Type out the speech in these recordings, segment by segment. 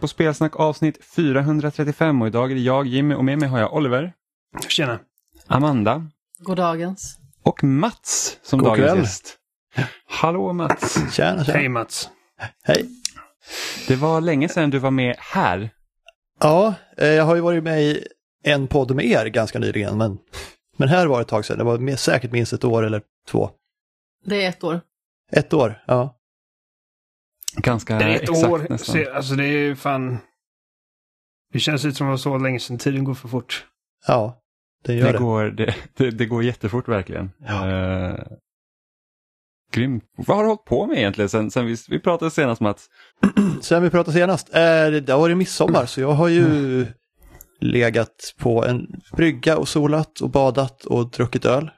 Lyssnar på Spelsnack avsnitt 435 och idag är det jag Jimmy och med mig har jag Oliver, Tjena. Amanda Goddagens. och Mats som God dagens kväll. gäst. Hallå Mats! Tjena, tjena. Hej Mats. Hej. Det var länge sedan du var med här. Ja, eh, jag har ju varit med i en podd med er ganska nyligen, men, men här var det ett tag sedan. Det var med, säkert minst ett år eller två. Det är ett år. Ett år, ja. Ganska Det är ett exakt år. nästan. Se, alltså det är fan... Det känns ut som det var så länge sedan. Tiden går för fort. Ja, det gör Det det. går, det, det, det går jättefort verkligen. Ja. Eh, grymt. Vad har du hållit på med egentligen sen, sen vi, vi pratade senast Mats? Sen vi pratade senast, eh, det det har varit midsommar så jag har ju legat på en brygga och solat och badat och druckit öl.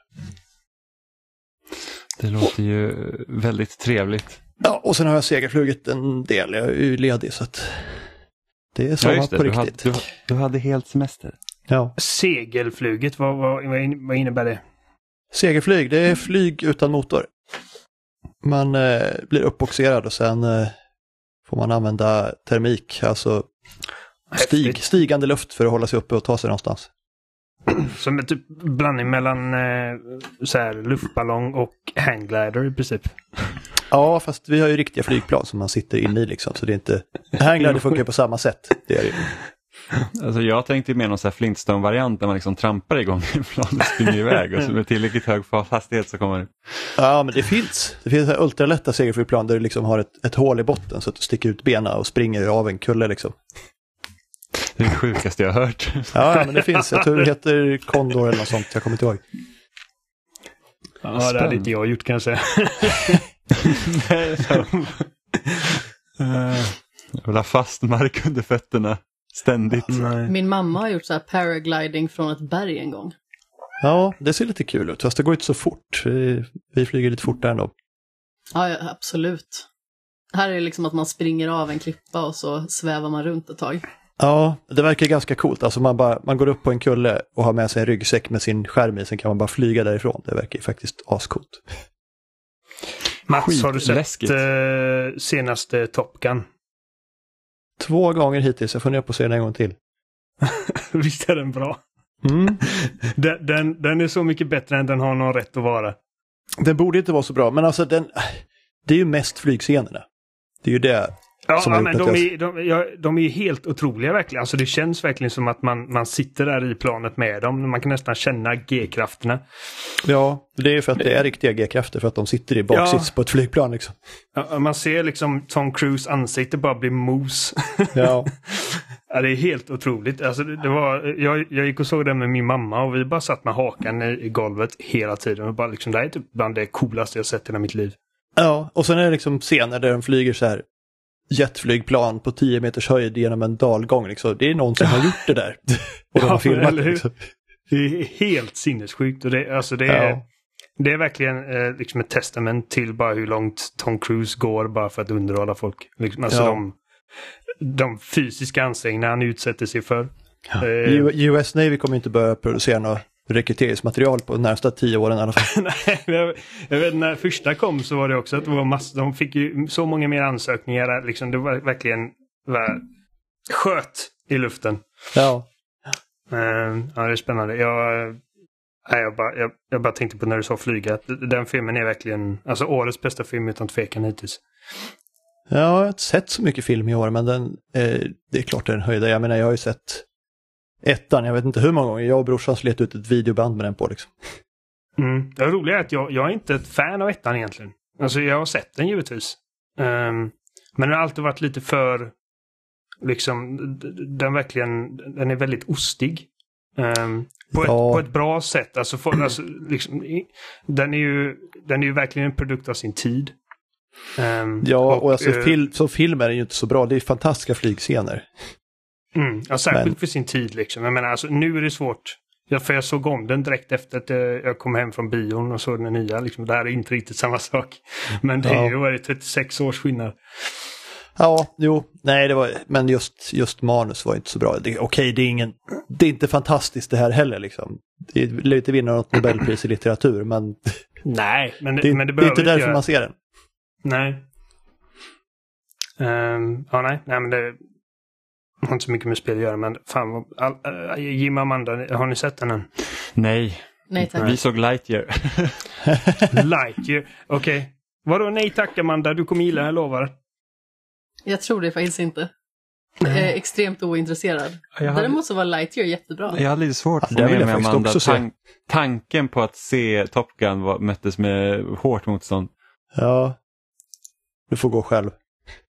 Det låter ju väldigt trevligt. Ja, och sen har jag segelflugit en del, jag är ju ledig så att det är Ja, sommar just det. på Du hade, riktigt. du, du hade helt semester. Ja. Segelfluget, vad, vad, vad in- vad innebär det? Segelflyg, det är flyg utan motor. Man eh, blir uppboxerad och sen eh, får man använda termik, alltså stig, stigande luft för att hålla sig uppe och ta sig någonstans. Som en typ blandning mellan eh, så här, luftballong och hangglider i princip. Ja, fast vi har ju riktiga flygplan som man sitter inne i liksom, så det är inte... Hangglider funkar på samma sätt. Det är det. Alltså jag tänkte mer någon så här Flintstone-variant där man liksom trampar igång planet och springer iväg och så med tillräckligt hög hastighet så kommer Ja, men det finns. Det finns ultralätta segelflygplan där du liksom har ett, ett hål i botten så att du sticker ut benen och springer av en kulle liksom. det är det sjukaste jag har hört. Ja, ja, men det finns. Jag tror det heter Condor eller något sånt, jag kommer inte ihåg. Ja, det hade inte jag gjort kanske. Jag vill ha fast mark under fötterna ständigt. Nej. Min mamma har gjort så här paragliding från ett berg en gång. Ja, det ser lite kul ut, fast det går inte så fort. Vi, vi flyger lite fortare ändå. Ja, ja, absolut. Här är det liksom att man springer av en klippa och så svävar man runt ett tag. Ja, det verkar ganska coolt. Alltså man, bara, man går upp på en kulle och har med sig en ryggsäck med sin skärm i, sen kan man bara flyga därifrån. Det verkar ju faktiskt ascoolt. Mats, har du sett eh, senaste Top Gun? Två gånger hittills, jag funderar på att se den en gång till. Visst är den bra? Mm. Den, den, den är så mycket bättre än den har någon rätt att vara. Den borde inte vara så bra, men alltså den... Det är ju mest flygscenerna. Det är ju det. Ja, ja, men de är, de, ja, de är helt otroliga verkligen. Alltså det känns verkligen som att man, man sitter där i planet med dem. Man kan nästan känna G-krafterna. Ja, det är för att det är riktiga G-krafter, för att de sitter i baksits Ja. på ett flygplan liksom. Ja, Man ser liksom Tom Cruise ansikte bara bli mos. Ja. ja, det är helt otroligt. Alltså det, det var, jag, jag gick och såg den med min mamma och vi bara satt med hakan i, i golvet hela tiden. Och bara liksom, det här är typ bland det coolaste jag sett i hela mitt liv. ja, och sen är det liksom scener där de flyger så här jetflygplan på 10 meters höjd genom en dalgång. Liksom. Det är någon som har gjort det där. och de Ja, har filmat hur? liksom. Det är helt sinnessjukt. Och det, alltså det, är, Ja. det är verkligen eh, liksom ett testament till bara hur långt Tom Cruise går bara för att underhålla folk. Liksom, alltså Ja. de, de fysiska ansträngningar han utsätter sig för. Eh, U- US Navy kommer inte börja producera något rekryteringsmaterial på de närmsta tio åren i alla fall. Nej, jag, vet när första kom så var det också att det var mass, de fick ju så många mer ansökningar. Liksom, det var verkligen var, sköt i luften. Ja, Eh, ja, det är spännande. Jag, nej, jag, bara, jag, jag bara tänkte på när du sa flyga. att Den filmen är verkligen alltså årets bästa film utan tvekan hittills. jag har inte sett så mycket film i år, men den, eh, det är klart det är en höjdare. Jag menar, jag har ju sett ettan, jag vet inte hur många gånger. Jag och brorsan slet ut ett videoband med den på liksom. Mm. Det roliga är att jag, jag är inte ett fan av ettan egentligen. Alltså jag har sett den givetvis. Ehm, men den har alltid varit lite för... Liksom, den verkligen, den är väldigt ostig. Ehm, på, Ja. ett, på ett bra sätt. Alltså, för, alltså liksom, den, är ju, den är ju verkligen en produkt av sin tid. Ehm, Ja, och, alltså eh, fil, som film är den ju inte så bra. Det är fantastiska flygscener. Mm, ja, särskilt Men- för sin tid liksom. Jag menar, alltså, nu är det svårt. Ja, för jag såg om den direkt efter att eh, jag kom hem från bion och såg den nya. Liksom, det här är inte riktigt samma sak. Men det är Ja. ju varit 36 års skillnad. Ja, jo, nej, det var, men just, just manus var inte så bra. Det, okej, det är ingen, det är inte fantastiskt det här heller liksom. Det lär inte vinna något Nobelpris i litteratur, men Nej, men det, men det det är inte därför göra. man ser den. Nej. Ehm, ja, nej, nej, men det, har inte så mycket med spel att göra, men fan vad... All, äh, Jim och Amanda, har ni sett den än? Nej, Nej tack. vi såg Lightyear. Lightyear. Okej. Vadå nej tack Amanda, du kommer gilla jag lovar. Jag tror det faktiskt inte. Jag är extremt ointresserad. Jag hade, Däremot så var Lightyear jättebra. jag hade lite svårt att Ja, vill med faktiskt Amanda. också se. Tan- tanken på att se Top Gun var, möttes med hårt motstånd. Ja, du får gå själv.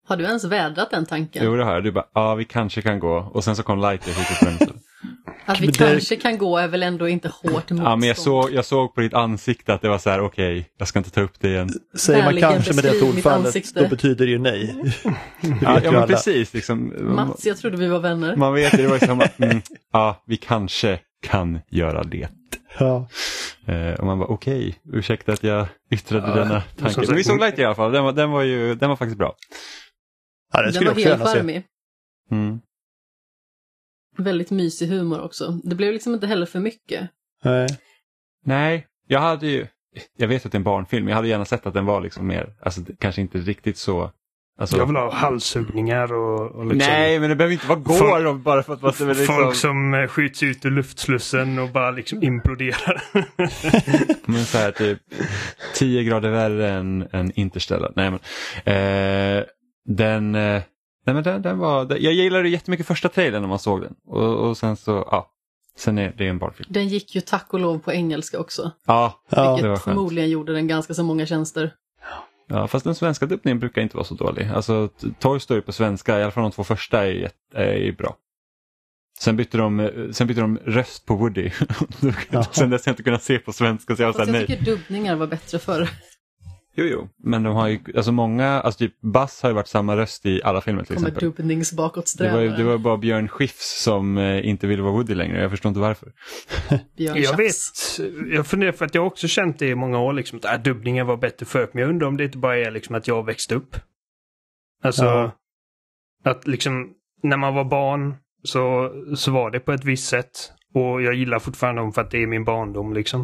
Har du ens vädrat den tanken? Jo, det har jag. Du bara, ja vi kanske kan gå. Och sen så kom Lightyear hit vänster. Att vi kanske kan gå är väl ändå inte hårt motstånd? Ja, men jag såg, jag såg på ditt ansikte att det var så här, okej, jag ska inte ta upp det igen. Säger man kanske med det ansikte. då betyder det ju nej. Det Ja, ju ja men precis. Liksom, Mats, jag trodde vi var vänner. man vet det, det var ju som att, mm, ja, vi kanske kan göra det. Ja. Eh, och man bara, okej, ursäkta att jag yttrade Ja, denna tanke. Men vi såg Lightyear i alla fall, den var, den var ju, den var faktiskt bra. Ja, det Den skulle var jag också helt gärna se. Mm. Väldigt mysig humor också. Det blev liksom inte heller för mycket. Nej. Nej, jag hade ju, jag vet att det är en barnfilm, jag hade gärna sett att den var liksom mer, alltså kanske inte riktigt så. Alltså, Jag vill ha halshuggningar och, och liksom... Nej, men det behöver inte vara Folk- går bara för att man liksom... Folk som eh, skjuts ut ur luftslussen och bara liksom imploderar. Men så här typ 10 grader värre än, än Interstellar. Nej men, eh, den, eh, nej, men den, den var, den, jag gillade jättemycket första trailern när man såg den. Och, och sen så, ja. Sen är det en barnfilm. Den gick ju tack och lov på engelska också. Ja, Ja. det var vilket skönt. förmodligen gjorde den ganska så många tjänster. Ja, fast den svenska dubbningen brukar inte vara så dålig. Alltså Toy Story på svenska, i alla fall de två första, är, jätte- är bra. Sen bytte, de, eh, sen bytte de röst på Woody. Sen dess har jag inte kunnat se på svenska så jag var Fast såhär, jag nej. tycker dubbningar var bättre förr. Jo, jo. Men de har ju, alltså många, alltså typ Buzz har ju varit samma röst i alla filmer till Kommer exempel. Det var, ju, dubbningsbakåtsträvare. det var bara Björn Skifs som eh, inte ville vara Woody längre. Jag förstår inte varför. Björn Jag vet, jag funderar för att jag har också känt det i många år liksom att äh, dubbningen var bättre förr. Men jag undrar om det inte bara är liksom att jag växte upp. Alltså, Ja. att liksom när man var barn så, så var det på ett visst sätt. Och jag gillar fortfarande dem för att det är min barndom liksom.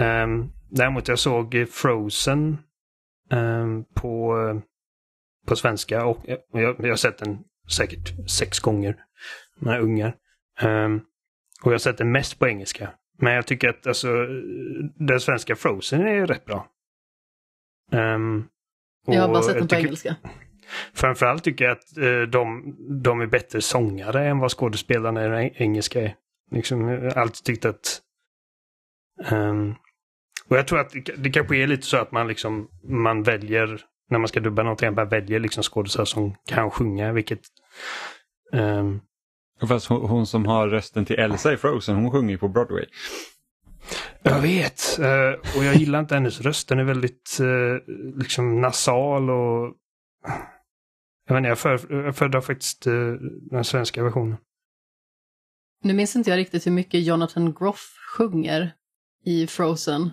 Um, däremot jag såg eh, Frozen ehm, på, eh, på svenska och jag, jag, har sett den säkert sex gånger. Med ungar. Ehm, och jag har sett den mest på engelska. Men jag tycker att alltså, den svenska Frozen är rätt bra. Ehm, Jag har bara sett den på tycker- engelska. Framförallt tycker jag att eh, de, de är bättre sångare än vad skådespelarna i den engelska är. Liksom, jag har alltid tyckt att... ehm, och jag tror att det, kanske är lite så att man liksom man väljer, när man ska dubba någonting, man väljer liksom skådespelare som kan sjunga, vilket... ehm, Fast hon, hon som har rösten till Elsa i Frozen, hon sjunger ju på Broadway. jag vet! eh, och jag gillar inte hennes röst. Den är väldigt eh, liksom nasal och... Jag vet inte, jag för- jag föredrar faktiskt eh, den svenska versionen. Nu minns inte jag riktigt hur mycket Jonathan Groff sjunger i Frozen.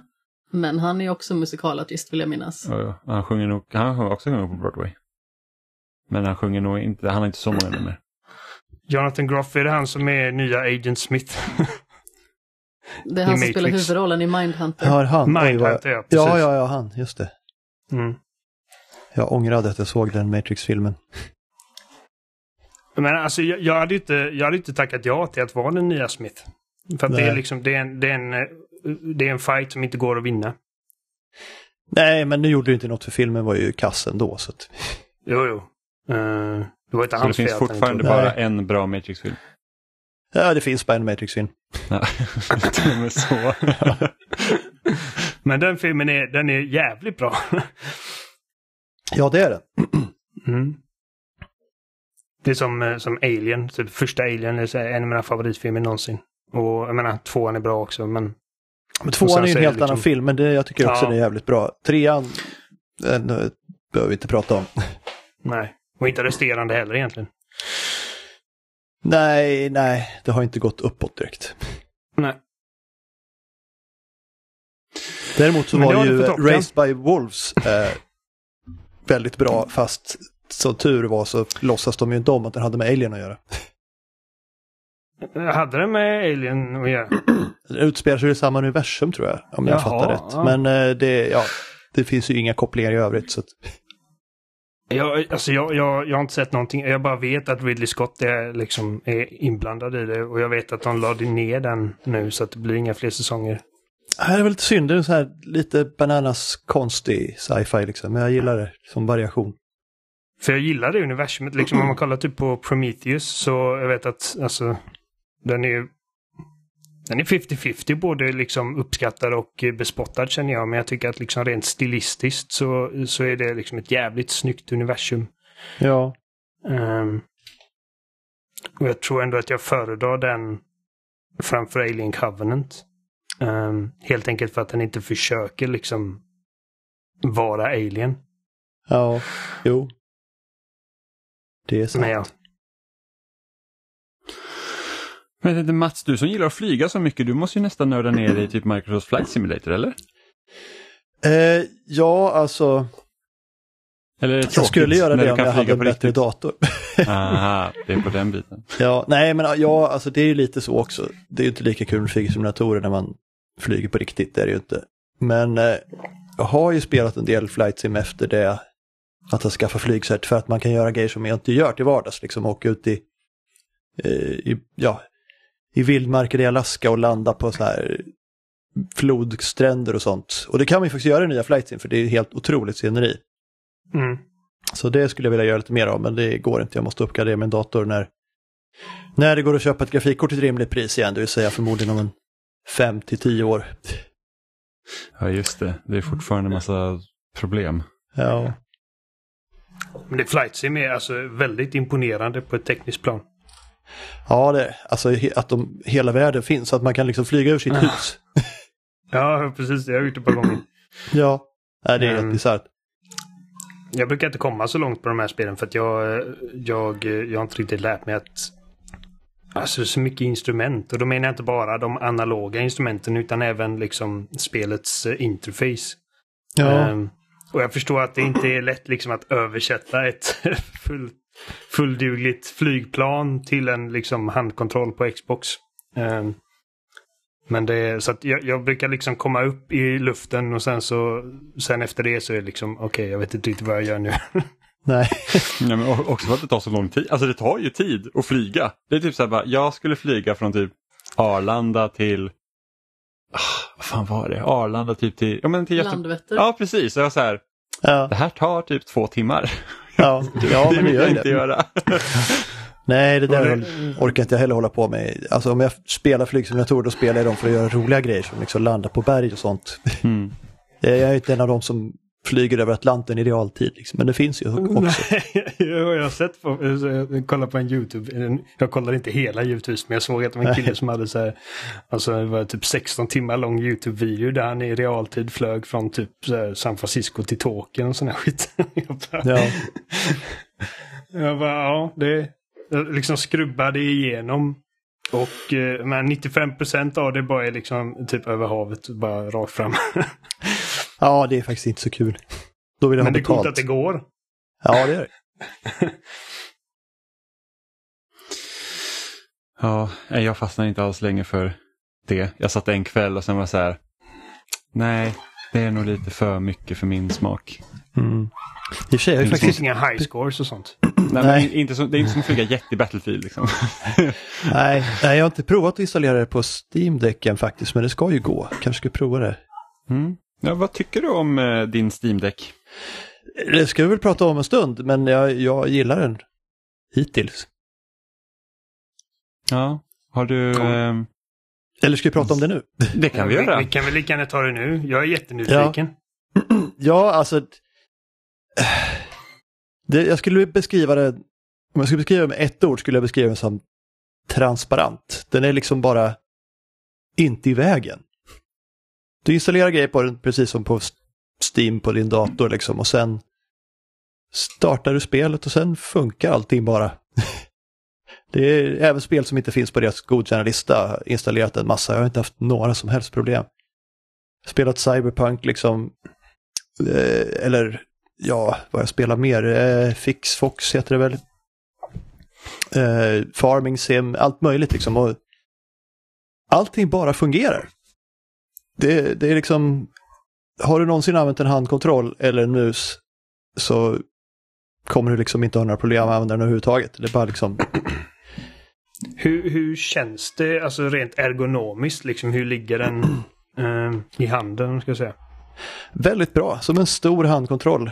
Men han är också musikalartist vill jag minnas. Ja, ja. Han sjunger nog, han har också sjungit på Broadway. Men han sjunger nog inte, han har inte så många nummer. Jonathan Groff, är det han som är nya Agent Smith? Det är han I som spelar Matrix. huvudrollen i Mindhunter. Har han? Mindhunter, ja. Precis. Ja, ja, ja, han. Just det. Mm. Jag ångrade att jag såg den Matrix-filmen. Men alltså, jag, jag, hade inte, jag hade inte tackat ja till att vara den nya Smith. För att det är liksom, det är, en, det, är en, eh, det är en fight som inte går att vinna. Nej, men nu gjorde det inte något för filmen var ju kass ändå. Så att... Jo, jo. Eh, det var inte Så det hans finns fel fortfarande bara Nej. en bra Matrix-film. Ja, det finns bara en Matrix-film. Så. Men den filmen är, den är jävligt bra. Ja, det är den. Mm. Det är som, eh, som Alien, typ första Alien är en av mina favoritfilmer någonsin. Och jag menar, tvåan är bra också, men Men tvåan är ju en det helt liksom- annan film, men det, jag tycker också Ja. den är jävligt bra. Trean den, eh, behöver vi inte prata om. nej. Och inte resterande heller egentligen. Nej, nej, det har inte gått uppåt direkt. Nej. Däremot så Men det var ju. Raised by Wolves eh, väldigt bra, fast som tur var så låtsas de ju inte om att den hade med Alien att göra. Hade det med Alien att göra? Utspelar sig i samma universum tror jag, om jag Jaha, fattar rätt. ja. Men eh, det, ja, det finns ju inga kopplingar i övrigt. Så att, Jag, alltså jag, jag, jag har inte sett någonting. Jag bara vet att Ridley Scott är, liksom, är inblandad i det. Och jag vet att de lade ner den nu så att det blir inga fler säsonger. Det är väl lite synd, det är så här lite bananas konstig sci-fi liksom. Men jag gillar det som variation. För jag gillar det universumet. Liksom, om man kollar typ på Prometheus så jag vet att alltså, den är den är 50-50 både liksom uppskattad och bespottad känner jag. Men jag tycker att liksom rent stilistiskt så, så är det liksom ett jävligt snyggt universum. Ja. Um, och jag tror ändå att jag föredrar den framför Alien Covenant. Um, helt enkelt för att den inte försöker liksom vara alien. Ja, jo. Det är sant. Men ja, Men inte Mats, du som gillar att flyga så mycket, du måste ju nästan nörda ner dig i typ Microsoft Flight Simulator, eller? Eh, ja, alltså. Eller är det Jag skulle göra det om jag hade en bättre dator. Aha, det är på den biten. ja, nej men ja, alltså det är ju lite så också. Det är ju inte lika kul med flygsimulatorer när man flyger på riktigt, det är det ju inte. Men eh, jag har ju spelat en del flight sim efter det. Att jag skaffar flygcert för att man kan göra grejer som jag inte gör till vardags. Liksom åka ut i, eh, i, ja, i vildmarker i Alaska och landa på så här flodstränder och sånt. Och det kan man ju faktiskt göra i nya flight sim för det är helt otroligt sceneri. mm. Så det skulle jag vilja göra lite mer av, men det går inte. Jag måste uppgradera min dator när, när det går att köpa ett grafikkort till ett rimligt pris igen, det vill säga förmodligen om en 5 till 10 år. Ja, just det. Det är fortfarande en massa problem. Ja, Men det Flight Sim är alltså väldigt imponerande på ett tekniskt plan. Ja det, alltså att de, hela världen finns, att man kan liksom flyga ur sitt Ah. hus. Ja, precis. Det har jag gjort ett par gånger. Ja, Nej, det är Mm. helt bisarrt. Jag brukar inte komma så långt på de här spelen för att jag, jag, jag har inte riktigt lärt mig att... Alltså så mycket instrument. Och då menar jag inte bara de analoga instrumenten utan även liksom spelets eh, interface. Ja, Ehm, och jag förstår att det inte är lätt liksom att översätta ett full, fulldugligt flygplan till en liksom handkontroll på Xbox. Ehm, men det är så att jag, jag brukar liksom komma upp i luften och sen så sen efter det så är det liksom okej, jag vet inte riktigt vad jag gör nu. nej. Ja, men också för att det tar så lång tid. Alltså det tar ju tid att flyga. Det är typ så här bara, jag skulle flyga från typ Arlanda till, ah, vad fan var det? Arlanda typ till, ja men till Göteborg. Landvetter. Ja precis, så jag var så här, Ja, det här tar typ två timmar. Ja, ja men det gör jag ju inte det. göra. Nej, det där orkar inte jag heller hålla på med. Alltså om jag spelar flygsimulatorer då spelar jag dem för att göra roliga grejer som liksom landa på berg och sånt. Mm. Jag är inte en av dem som flyger över Atlanten i realtid, liksom. men det finns ju också. Nej, jag har sett på, jag kollade på en YouTube, jag kollade inte hela givetvis, men jag såg att det var en kille som hade så här, alltså det var typ 16 timmar lång YouTube-video där han i realtid flög från typ San Francisco till Tokyo och sån här skit. Jag bara, Ja. jag bara ja, det liksom skrubbade igenom. Och eh, men 95 procent av det bara är liksom typ över havet, bara rakt fram. Ja, det är faktiskt inte så kul. Då vill jag Men ha det är coolt att det går. Ja, det är det. Ja, jag fastnade inte alls länge för det. Jag satt en kväll och sen var så här, nej, det är nog lite för mycket för min smak. Mm. I och för sig, jag Det faktiskt... finns inga high scores och sånt. Nej, Nej. Men inte som, det är inte som att flyga jet i Battlefield liksom. Nej, nej, jag har inte provat att installera det på Steam-däcken faktiskt, men det ska ju gå. Kanske ska prova det. Mm. Ja, vad tycker du om eh, din Steam-däck? Det ska vi väl prata om en stund, men jag, jag gillar den hittills. Ja, har du... Ja. ehm, Eller ska vi prata om det nu? det kan vi vi, göra. vi kan väl lika gärna ta det nu. Jag är jättenyfiken. Ja, alltså... Det, jag skulle beskriva det... Om jag skulle beskriva det med ett ord skulle jag beskriva det som transparent. Den är liksom bara inte i vägen. Du installerar grejer på den precis som på Steam på din dator liksom och sen startar du spelet och sen funkar allting bara. Det är även spel som inte finns på deras godkända lista installerat en massa. Jag har inte haft några som helst problem. Spelat Cyberpunk liksom. Eh, eller ja, vad jag spelar mer. Eh, Fix Fox heter det väl. Eh, Farming Sim, allt möjligt liksom. Och allting bara fungerar. Det, det är liksom, har du någonsin använt en handkontroll eller en mus så kommer du liksom inte ha några problem att använda den överhuvudtaget. Det är bara liksom, Hur, hur känns det alltså rent ergonomiskt? Liksom, hur ligger den eh, i handen? Ska jag säga? väldigt bra, som en stor handkontroll.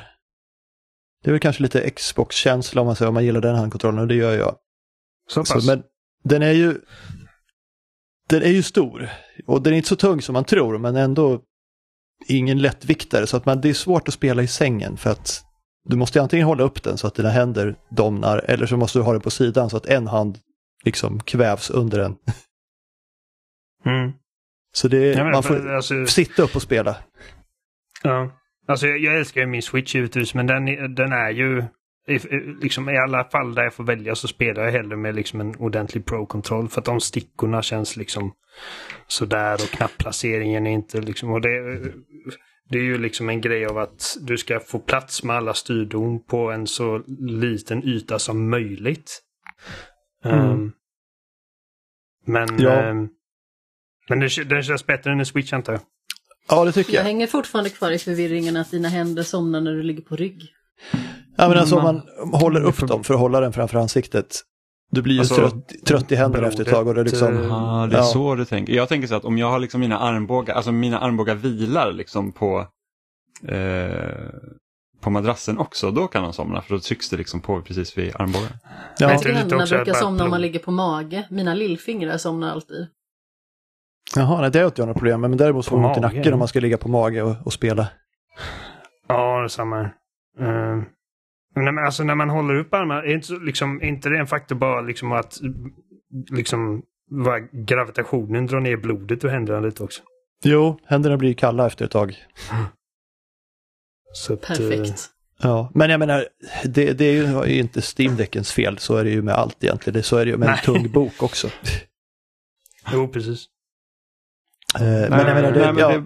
Det är väl kanske lite Xbox-känsla om man säger om man gillar den handkontrollen och det gör jag. Så pass? Så, men den är ju den är ju stor och den är inte så tung som man tror men ändå ingen lättviktare så att man, det är svårt att spela i sängen för att du måste antingen hålla upp den så att dina händer domnar eller så måste du ha den på sidan så att en hand liksom kvävs under den. Mm. Så det, Ja, men man får alltså, sitta upp och spela. ja. alltså, jag, jag älskar ju min Switch givetvis, men den, den är ju... i- Liksom, I alla fall där jag får välja så spelar jag hellre med liksom en ordentlig Pro-kontroll. För att de stickorna känns liksom sådär och knappplaceringen är inte liksom... Och det, det är ju liksom en grej av att du ska få plats med alla styrdon på en så liten yta som möjligt. Mm. Ehm, men... Ja. ehm, men det, den känns bättre än en Switch antar jag. Ja, det tycker Jag jag. hänger fortfarande kvar i förvirringen att dina händer somnar när du ligger på rygg. Ja, men alltså om Man- man håller upp för- dem för att hålla den framför ansiktet. Du blir ju Alltså, trött, trött i händerna efter ett tag och det är liksom... eh, Ah, det är Ja. så du tänker. Jag tänker så att om jag har liksom mina armbågar, alltså mina armbågar vilar liksom på, eh, på madrassen också, då kan de somna för då trycks det liksom på precis vid armbågen. Ja, Jag tror lite Händerna brukar somna om man ligger på mage. Mina lillfingrar somnar alltid. Jaha, nej, det har jag inte jag några problem med. Men däremot får man ont i nacken om man ska ligga på mage och, och spela. Ja, detsamma. Uh, men alltså när man håller upp armarna, är inte, liksom, är inte det en faktor bara liksom att liksom vad gravitationen drar ner blodet ur händerna lite också? Jo, händerna blir kalla efter ett tag. Så att, eh, Perfekt. Ja, men jag menar, det, det är ju inte Steam-däckens fel. Så är det ju med allt egentligen. Det, så är det ju med en Nej. tung bok också. jo, precis. Eh, men jag menar, det, Nej, men ja, det,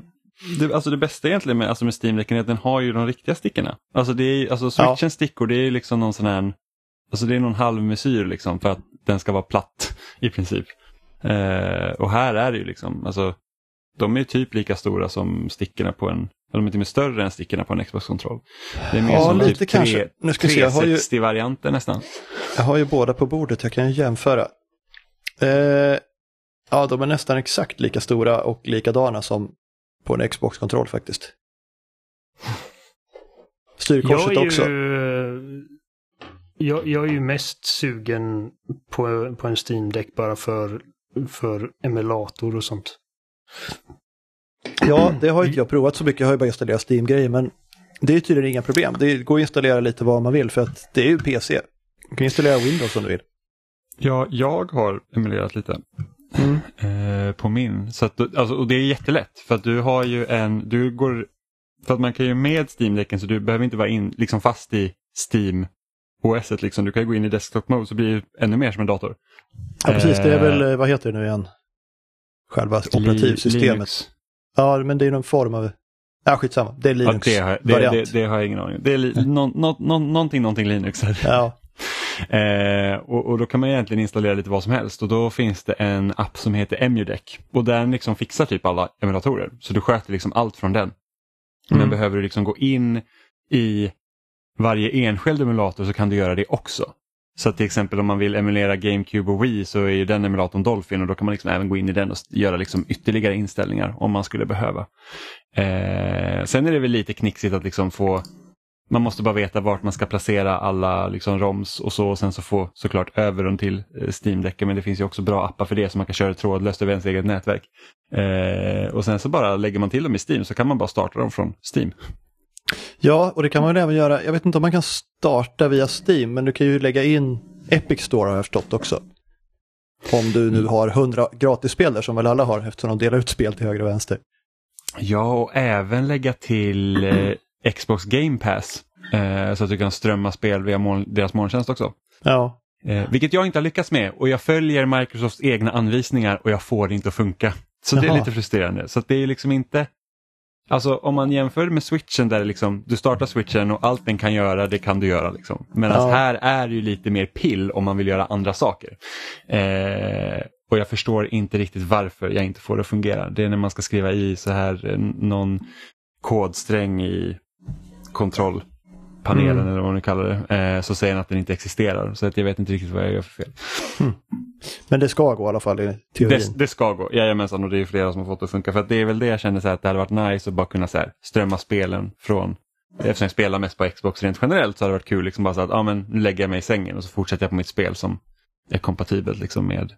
det, alltså det bästa egentligen med, alltså med Steam-däcken är att den har ju de riktiga stickorna. Alltså, det är, alltså switchens stickor det är liksom någon sån här, alltså det är någon halv mesyr liksom för att den ska vara platt i princip. Eh, och här är det ju liksom, alltså de är typ lika stora som stickorna på en, eller de är till och med större än stickorna på en Xbox-kontroll. Det är mer Ja, som lite typ kanske. Nu ska vi se, jag har ju- 360-varianter nästan. jag har ju båda på bordet. Jag kan jämföra. Eh, ja, de är nästan exakt lika stora och likadana som på en Xbox-kontroll faktiskt. Styrkorset jag är också. Ju, jag, jag är ju mest sugen på, på en Steam-däck bara för, för emulator och sånt. Ja, det har inte jag provat så mycket. Jag har ju bara installerat Steam-grejer, men det är tydligen inga problem. Det går att installera lite vad man vill för att det är ju PC. Du kan installera Windows om du vill. Ja, jag har emulerat lite. Eh, på min. Så att, alltså, och det är jättelätt för att du har ju en, du går, för att man kan ju med Steam-däcken så du behöver inte vara in, liksom fast i Steam OS. Liksom. Du kan gå in i desktop mode så blir det ännu mer som en dator. Ja, precis. Det är Eh, väl, eh, vad heter det nu igen? Själva operativsystemet. Linux. Ja, men det är någon form av... Ja, skitsamma. Det är Ja, det, har, det, det, det har jag ingen aning om. Det är li, nå, nå, nå, någonting, någonting Linux. Här. Ja, Eh, och, och då kan man egentligen installera lite vad som helst och då finns det en app som heter Emudeck och den liksom fixar typ alla emulatorer. Så du sköter liksom allt från den. Men Mm. behöver du liksom gå in i varje enskild emulator så kan du göra det också. Så till exempel om man vill emulera GameCube och Wii så är ju den emulatorn Dolphin och då kan man liksom även gå in i den och göra liksom ytterligare inställningar om man skulle behöva. Eh, sen är det väl lite knixigt att liksom få man måste bara veta vart man ska placera alla liksom ROMs och så och sen så få såklart över dem till eh, Steam-däcken men det finns ju också bra appar för det så man kan köra trådlöst över ens eget nätverk. Eh, och sen så bara lägger man till dem i Steam så kan man bara starta dem från Steam. ja, och det kan man även göra. Jag vet inte om man kan starta via Steam, men du kan ju lägga in Epic Store har jag förstått också. Om du nu har 100 gratisspel där som väl alla har eftersom de delar ut spel till höger och vänster. Ja, och även lägga till eh, Xbox Game Pass eh, så att du kan strömma spel via moln, deras molntjänst också. Ja, Eh, vilket jag inte har lyckats med och jag följer Microsofts egna anvisningar och jag får det inte att funka. Så det är Jaha. lite frustrerande. Så det är liksom inte... Alltså om man jämför med switchen där liksom, du startar switchen och allt den kan göra det kan du göra. Liksom. Medan Ja. här är det ju lite mer pill om man vill göra andra saker. Eh, och jag förstår inte riktigt varför jag inte får det att fungera. Det är när man ska skriva i så här eh, någon kodsträng i kontroll panelen Mm. eller vad man nu kallar det, eh, så säger den att den inte existerar. Så att jag vet inte riktigt vad jag gör för fel. Men det ska gå i alla fall i teorin. Det, det ska gå, jajamensan och det är flera som har fått det att funka. För att det är väl det jag känner så här, att det hade varit nice att bara kunna så här, strömma spelen från Eftersom jag spelar mest på Xbox rent generellt så hade det varit kul liksom bara så att ah, men, nu lägger jag mig i sängen och så fortsätter jag på mitt spel som är kompatibelt liksom med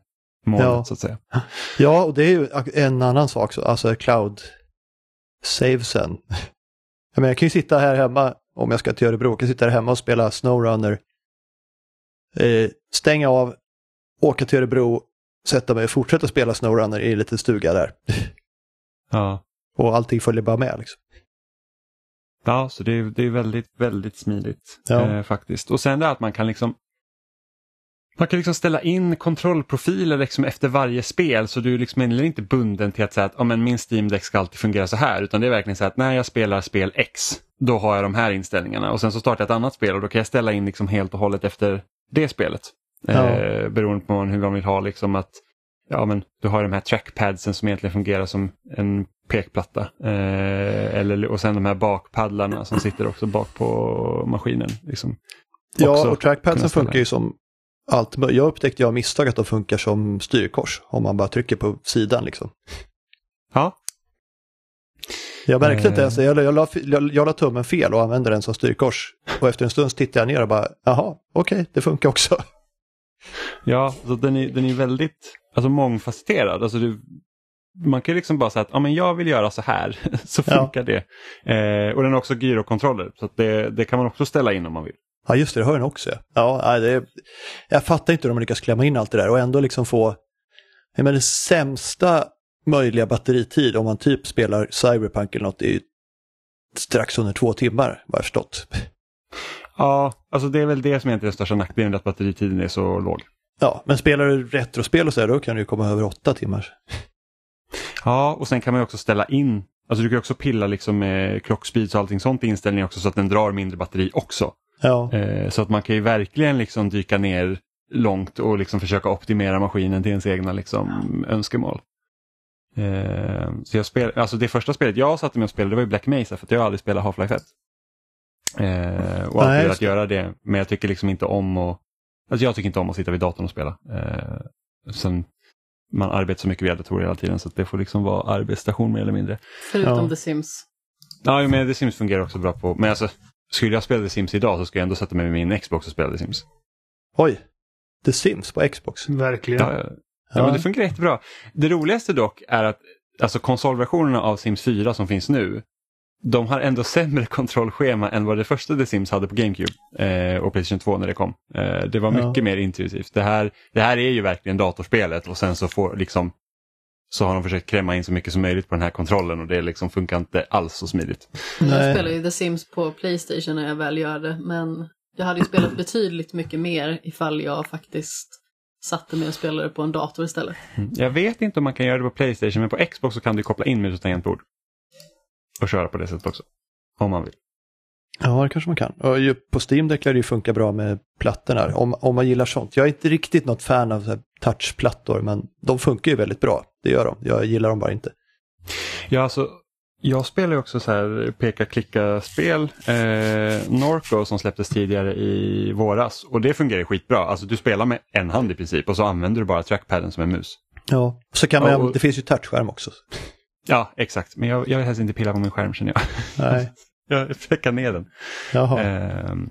målet Ja. så att säga. Ja, och det är ju en annan sak, så- alltså cloud savesen. Jag, menar, jag kan ju sitta här hemma, om jag ska till Örebro, jag kan sitta här hemma och spela Snowrunner. Eh, stänga av, åka till Örebro, sätta mig och fortsätta spela Snowrunner i en liten stuga där. Ja, Och allting följer bara med. Liksom. ja så det är, det är väldigt, väldigt smidigt Ja. eh, faktiskt. Och sen det att man kan liksom man kan liksom ställa in kontrollprofiler liksom efter varje spel så du är liksom heller inte bunden till att säga att oh, men min Steam Deck ska alltid fungera så här utan det är verkligen så att när jag spelar spel X då har jag de här inställningarna och sen så startar jag ett annat spel och då kan jag ställa in liksom helt och hållet efter det spelet. Ja. Eh, beroende på hur man vill ha liksom att ja, men du har de här trackpadsen som egentligen fungerar som en pekplatta. Eh, eller, och sen de här bakpaddlarna som sitter också bak på maskinen. Liksom. Ja, och trackpadsen funkar ju som allt. Jag upptäckte jag misstag att de funkar som styrkors om man bara trycker på sidan. Liksom. Ja, Jag märkte Eh. inte ens det. Jag, jag, la, jag, jag la tummen fel och använde den som styrkors. Och efter en stund tittade jag ner och bara, jaha, okej, det funkar också. ja så den, är, den är väldigt alltså, mångfacetterad. Alltså, du, man kan liksom bara säga att ja, men jag vill göra så här, så Ja. funkar det. Eh, och den har också gyrokontroller, så det, det kan man också ställa in om man vill. Ja, just det, det har den också. Ja, det jag fattar inte hur de lyckas klämma in allt det där och ändå liksom få jag menar, sämsta möjliga batteritid om man typ spelar Cyberpunk eller något är ju strax under två timmar, vad jag förstått. Ja, alltså det är väl det som är den största nackdelen, att batteritiden är så låg. Ja, men spelar du retrospel och så här, då kan du ju komma över åtta timmar. Ja, och sen kan man ju också ställa in, alltså du kan också pilla liksom med klockspeeds och allting sånt i inställningar också så att den drar mindre batteri också. Ja, Eh, så att man kan ju verkligen liksom dyka ner långt och liksom försöka optimera maskinen till ens egna liksom, önskemål. Eh, så jag spel, alltså det första spelet jag satte mig och spelade det var ju Black Mesa för att jag har aldrig spelat Half-Life 1. Eh, och alltid velat göra det, men jag tycker liksom inte om att Alltså jag tycker inte om att sitta vid datorn och spela. Eh, sen, man arbetar så mycket via datorer hela tiden så att det får liksom vara arbetsstation mer eller mindre. Förutom Ja. The Sims. Ja, men The Sims fungerar också bra på, men alltså skulle jag spela The Sims idag så skulle jag ändå sätta mig med min Xbox och spela The Sims. oj. The Sims på Xbox. Verkligen. Ja, ja. ja men det fungerar jättebra. Det roligaste dock är att alltså konsolversionerna av Sims 4 som finns nu, de har ändå sämre kontrollschema än vad det första The Sims hade på GameCube eh, och Playstation 2 när det kom. Eh, det var Ja. mycket mer intuitivt. Det här, det här är ju verkligen datorspelet och sen så får liksom så har de försökt kräma in så mycket som möjligt på den här kontrollen och det liksom funkar inte alls så smidigt. Jag spelar ju The Sims på Playstation när jag väl gör det, men jag hade ju spelat betydligt mycket mer ifall jag faktiskt satte mig och spelade på en dator istället. Jag vet inte om man kan göra det på Playstation men på Xbox så kan du koppla in mus och tangentbord. Och köra på det sättet också. Om man vill. Ja, det kanske man kan. Och ju på Steam Deck lär det ju funka bra med plattorna, om, om man gillar sånt. Jag är inte riktigt något fan av touchplattor, men de funkar ju väldigt bra. Det gör de. Jag gillar dem bara inte. Ja, alltså, jag spelar också så här peka-klicka-spel. Eh, Norco som släpptes tidigare i våras och det fungerar skitbra. Alltså du spelar med en hand i princip och så använder du bara trackpaden som en mus. Ja. Så kan man, och- det finns ju touchskärm också. Ja, exakt. Men jag, jag vill helst inte pilla på min skärm känner jag. Nej. jag fläckar ner den. Ehm,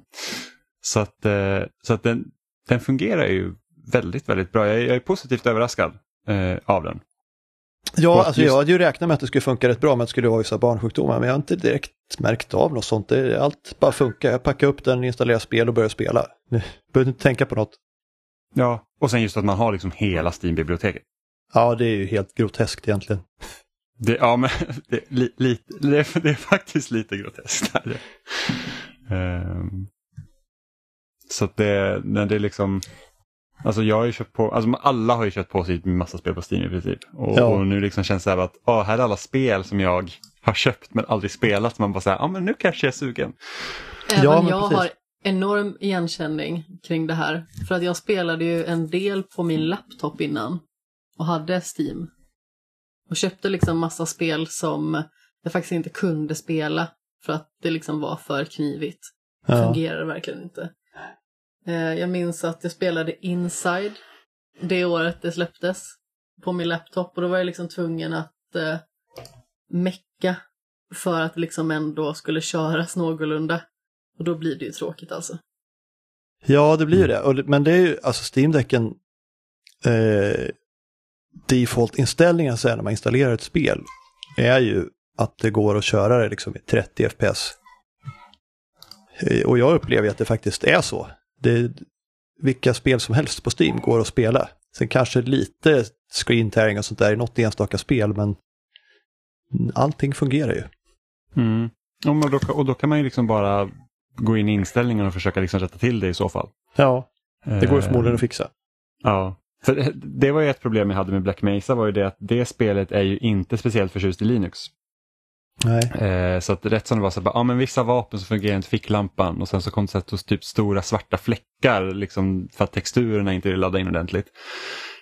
så att, eh, så att den, den fungerar ju väldigt, väldigt bra. Jag, är- jag är positivt överraskad eh, av den. Ja, alltså just- jag hade ju räknat med att det skulle funka rätt bra med att det skulle vara vissa barnsjukdomar, men jag har inte direkt märkt av något sånt. Det, allt bara funkar. Jag packar upp den, installerar spel och börjar spela. Behöver inte tänka på något. Ja, och sen just att man har liksom hela Steam-biblioteket. Ja, det är ju helt groteskt egentligen. Det, ja, men det, är li, lite, det, är, det är faktiskt lite groteskt. Är det. Ehm, så att det, när det är liksom... Alltså jag har ju köpt på, alltså alla har ju köpt på sig en massa spel på Steam i princip. Och, Ja. och nu liksom känns det här att åh, här är alla spel som jag har köpt men aldrig spelat. Man bara säger, ja men nu kanske jag är sugen. Även Ja, men jag precis. har enorm igenkänning kring det här. För att jag spelade ju en del på min laptop innan och hade Steam. Och köpte liksom massa spel som jag faktiskt inte kunde spela för att det liksom var för knivigt. Ja. fungerar det verkligen inte. Eh, jag minns att jag spelade Inside det året det släpptes på min laptop och då var jag liksom tvungen att eh, mecka för att liksom ändå skulle köras någorlunda. Och då blir det ju tråkigt alltså. Ja, det blir ju det. Men det är ju, alltså Steam-däcken, eh, default-inställningen sen när man installerar ett spel är ju att det går att köra det liksom i 30 FPS. Eh, och jag upplever att det faktiskt är så. Det, vilka spel som helst på Steam går att spela. Sen kanske lite screen tearing och sånt där i något enstaka spel, men allting fungerar ju. Mm. Men då, och då kan man ju liksom bara gå in i inställningarna och försöka liksom rätta till det i så fall. Ja, det går ju Eh, förmodligen att fixa. Ja, för det- det var ju ett problem jag hade med Black Mesa var ju det att det spelet är ju inte speciellt förtjust i Linux. Nej. Eh, så att rätt som det var så bara, ja men vissa vapen så fungerar inte ficklampan och sen så kom det så här typ stora svarta fläckar liksom för att texturerna inte laddade in ordentligt.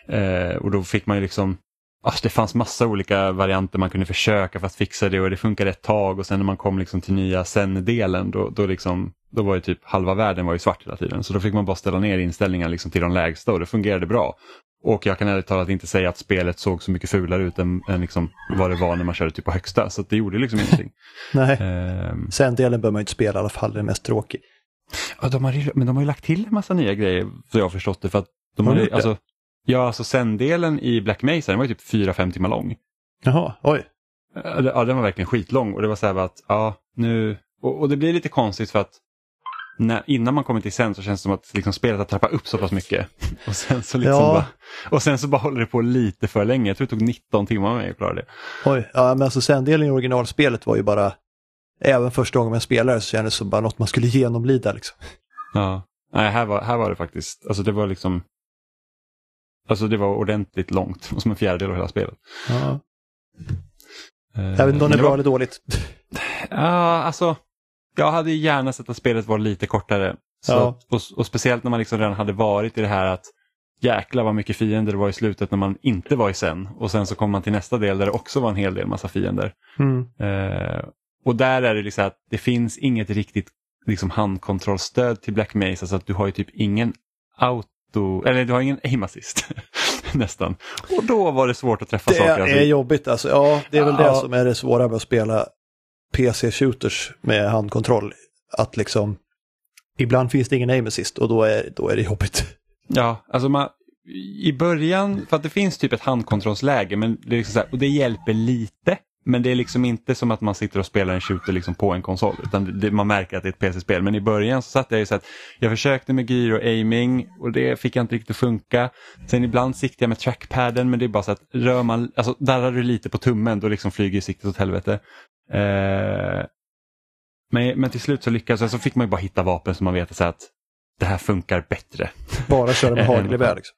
Eh, och då fick man ju liksom, alltså det fanns massa olika varianter man kunde försöka för att fixa det och det funkade ett tag och sen när man kom liksom till nya sen-delen då, då, liksom, då var ju typ halva världen var ju svart hela tiden. Så då fick man bara ställa ner inställningarna liksom till de lägsta och det fungerade bra. Och jag kan ärligt talat inte säga att spelet såg så mycket fulare ut än, än liksom vad det var när man körde typ på högsta. Så det gjorde liksom ingenting. Nej. Ehm, Sen delen bör man ju inte spela i alla fall, det är mest tråkigt. ja, de har, men de har ju lagt till en massa nya grejer så jag har förstått det. För att de Har ju- alltså, ja, alltså sen-delen i Black Mesa den var ju typ 4-5 timmar lång. Jaha, oj. Ja, den var verkligen skitlång och det var så här att, ja, nu... Och, och det blir lite konstigt för att när, innan man kommer till sen så känns det som att liksom, spelet har trappat upp så pass mycket. Och sen så liksom Ja. bara, och sen så bara håller det på lite för länge. Jag tror det tog 19 timmar med att klara det. Oj, ja men alltså sen-delen i originalspelet var ju bara, även första gången man spelade så kändes det som bara något man skulle genomlida liksom. Ja. Nej, här var, här var det faktiskt, alltså det var liksom, alltså det var ordentligt långt, som en fjärdedel av hela spelet. Ja. Eh, Jag vet inte om det är bra var- eller dåligt. Ja, alltså, jag hade gärna sett att spelet var lite kortare. Så, Ja. och, och speciellt när man liksom redan hade varit i det här att jäkla vad mycket fiender det var i slutet när man inte var i sen. Och sen så kom man till nästa del där det också var en hel del massa fiender. Mm. Eh, och där är det liksom att det finns inget riktigt liksom handkontrollstöd till Black Mesa så att du har ju typ ingen auto, eller du har ingen aim assist nästan. Och då var det svårt att träffa Det saker. Alltså, är jobbigt alltså. Ja, det är väl det Ja. som är det svåra med att spela PC-shooters med handkontroll. Att liksom, ibland finns det ingen aim assist och då är, då är det jobbigt. Ja, alltså man, i början, för att det finns typ ett handkontrollsläge men det, är liksom så här, och det hjälper lite. Men det är liksom inte som att man sitter och spelar en shooter liksom på en konsol. Utan det, man märker att det är ett PC-spel. Men i början så satt jag ju så att jag försökte med gyro aiming och det fick jag inte riktigt att funka. Sen ibland siktade jag med trackpaden men det är bara så att rör man, alltså darrar du lite på tummen då liksom flyger siktet åt helvete. Eh, men, men till slut så lyckades jag, så fick man ju bara hitta vapen som man vet så att det här funkar bättre. Bara köra med hagelgevär liksom.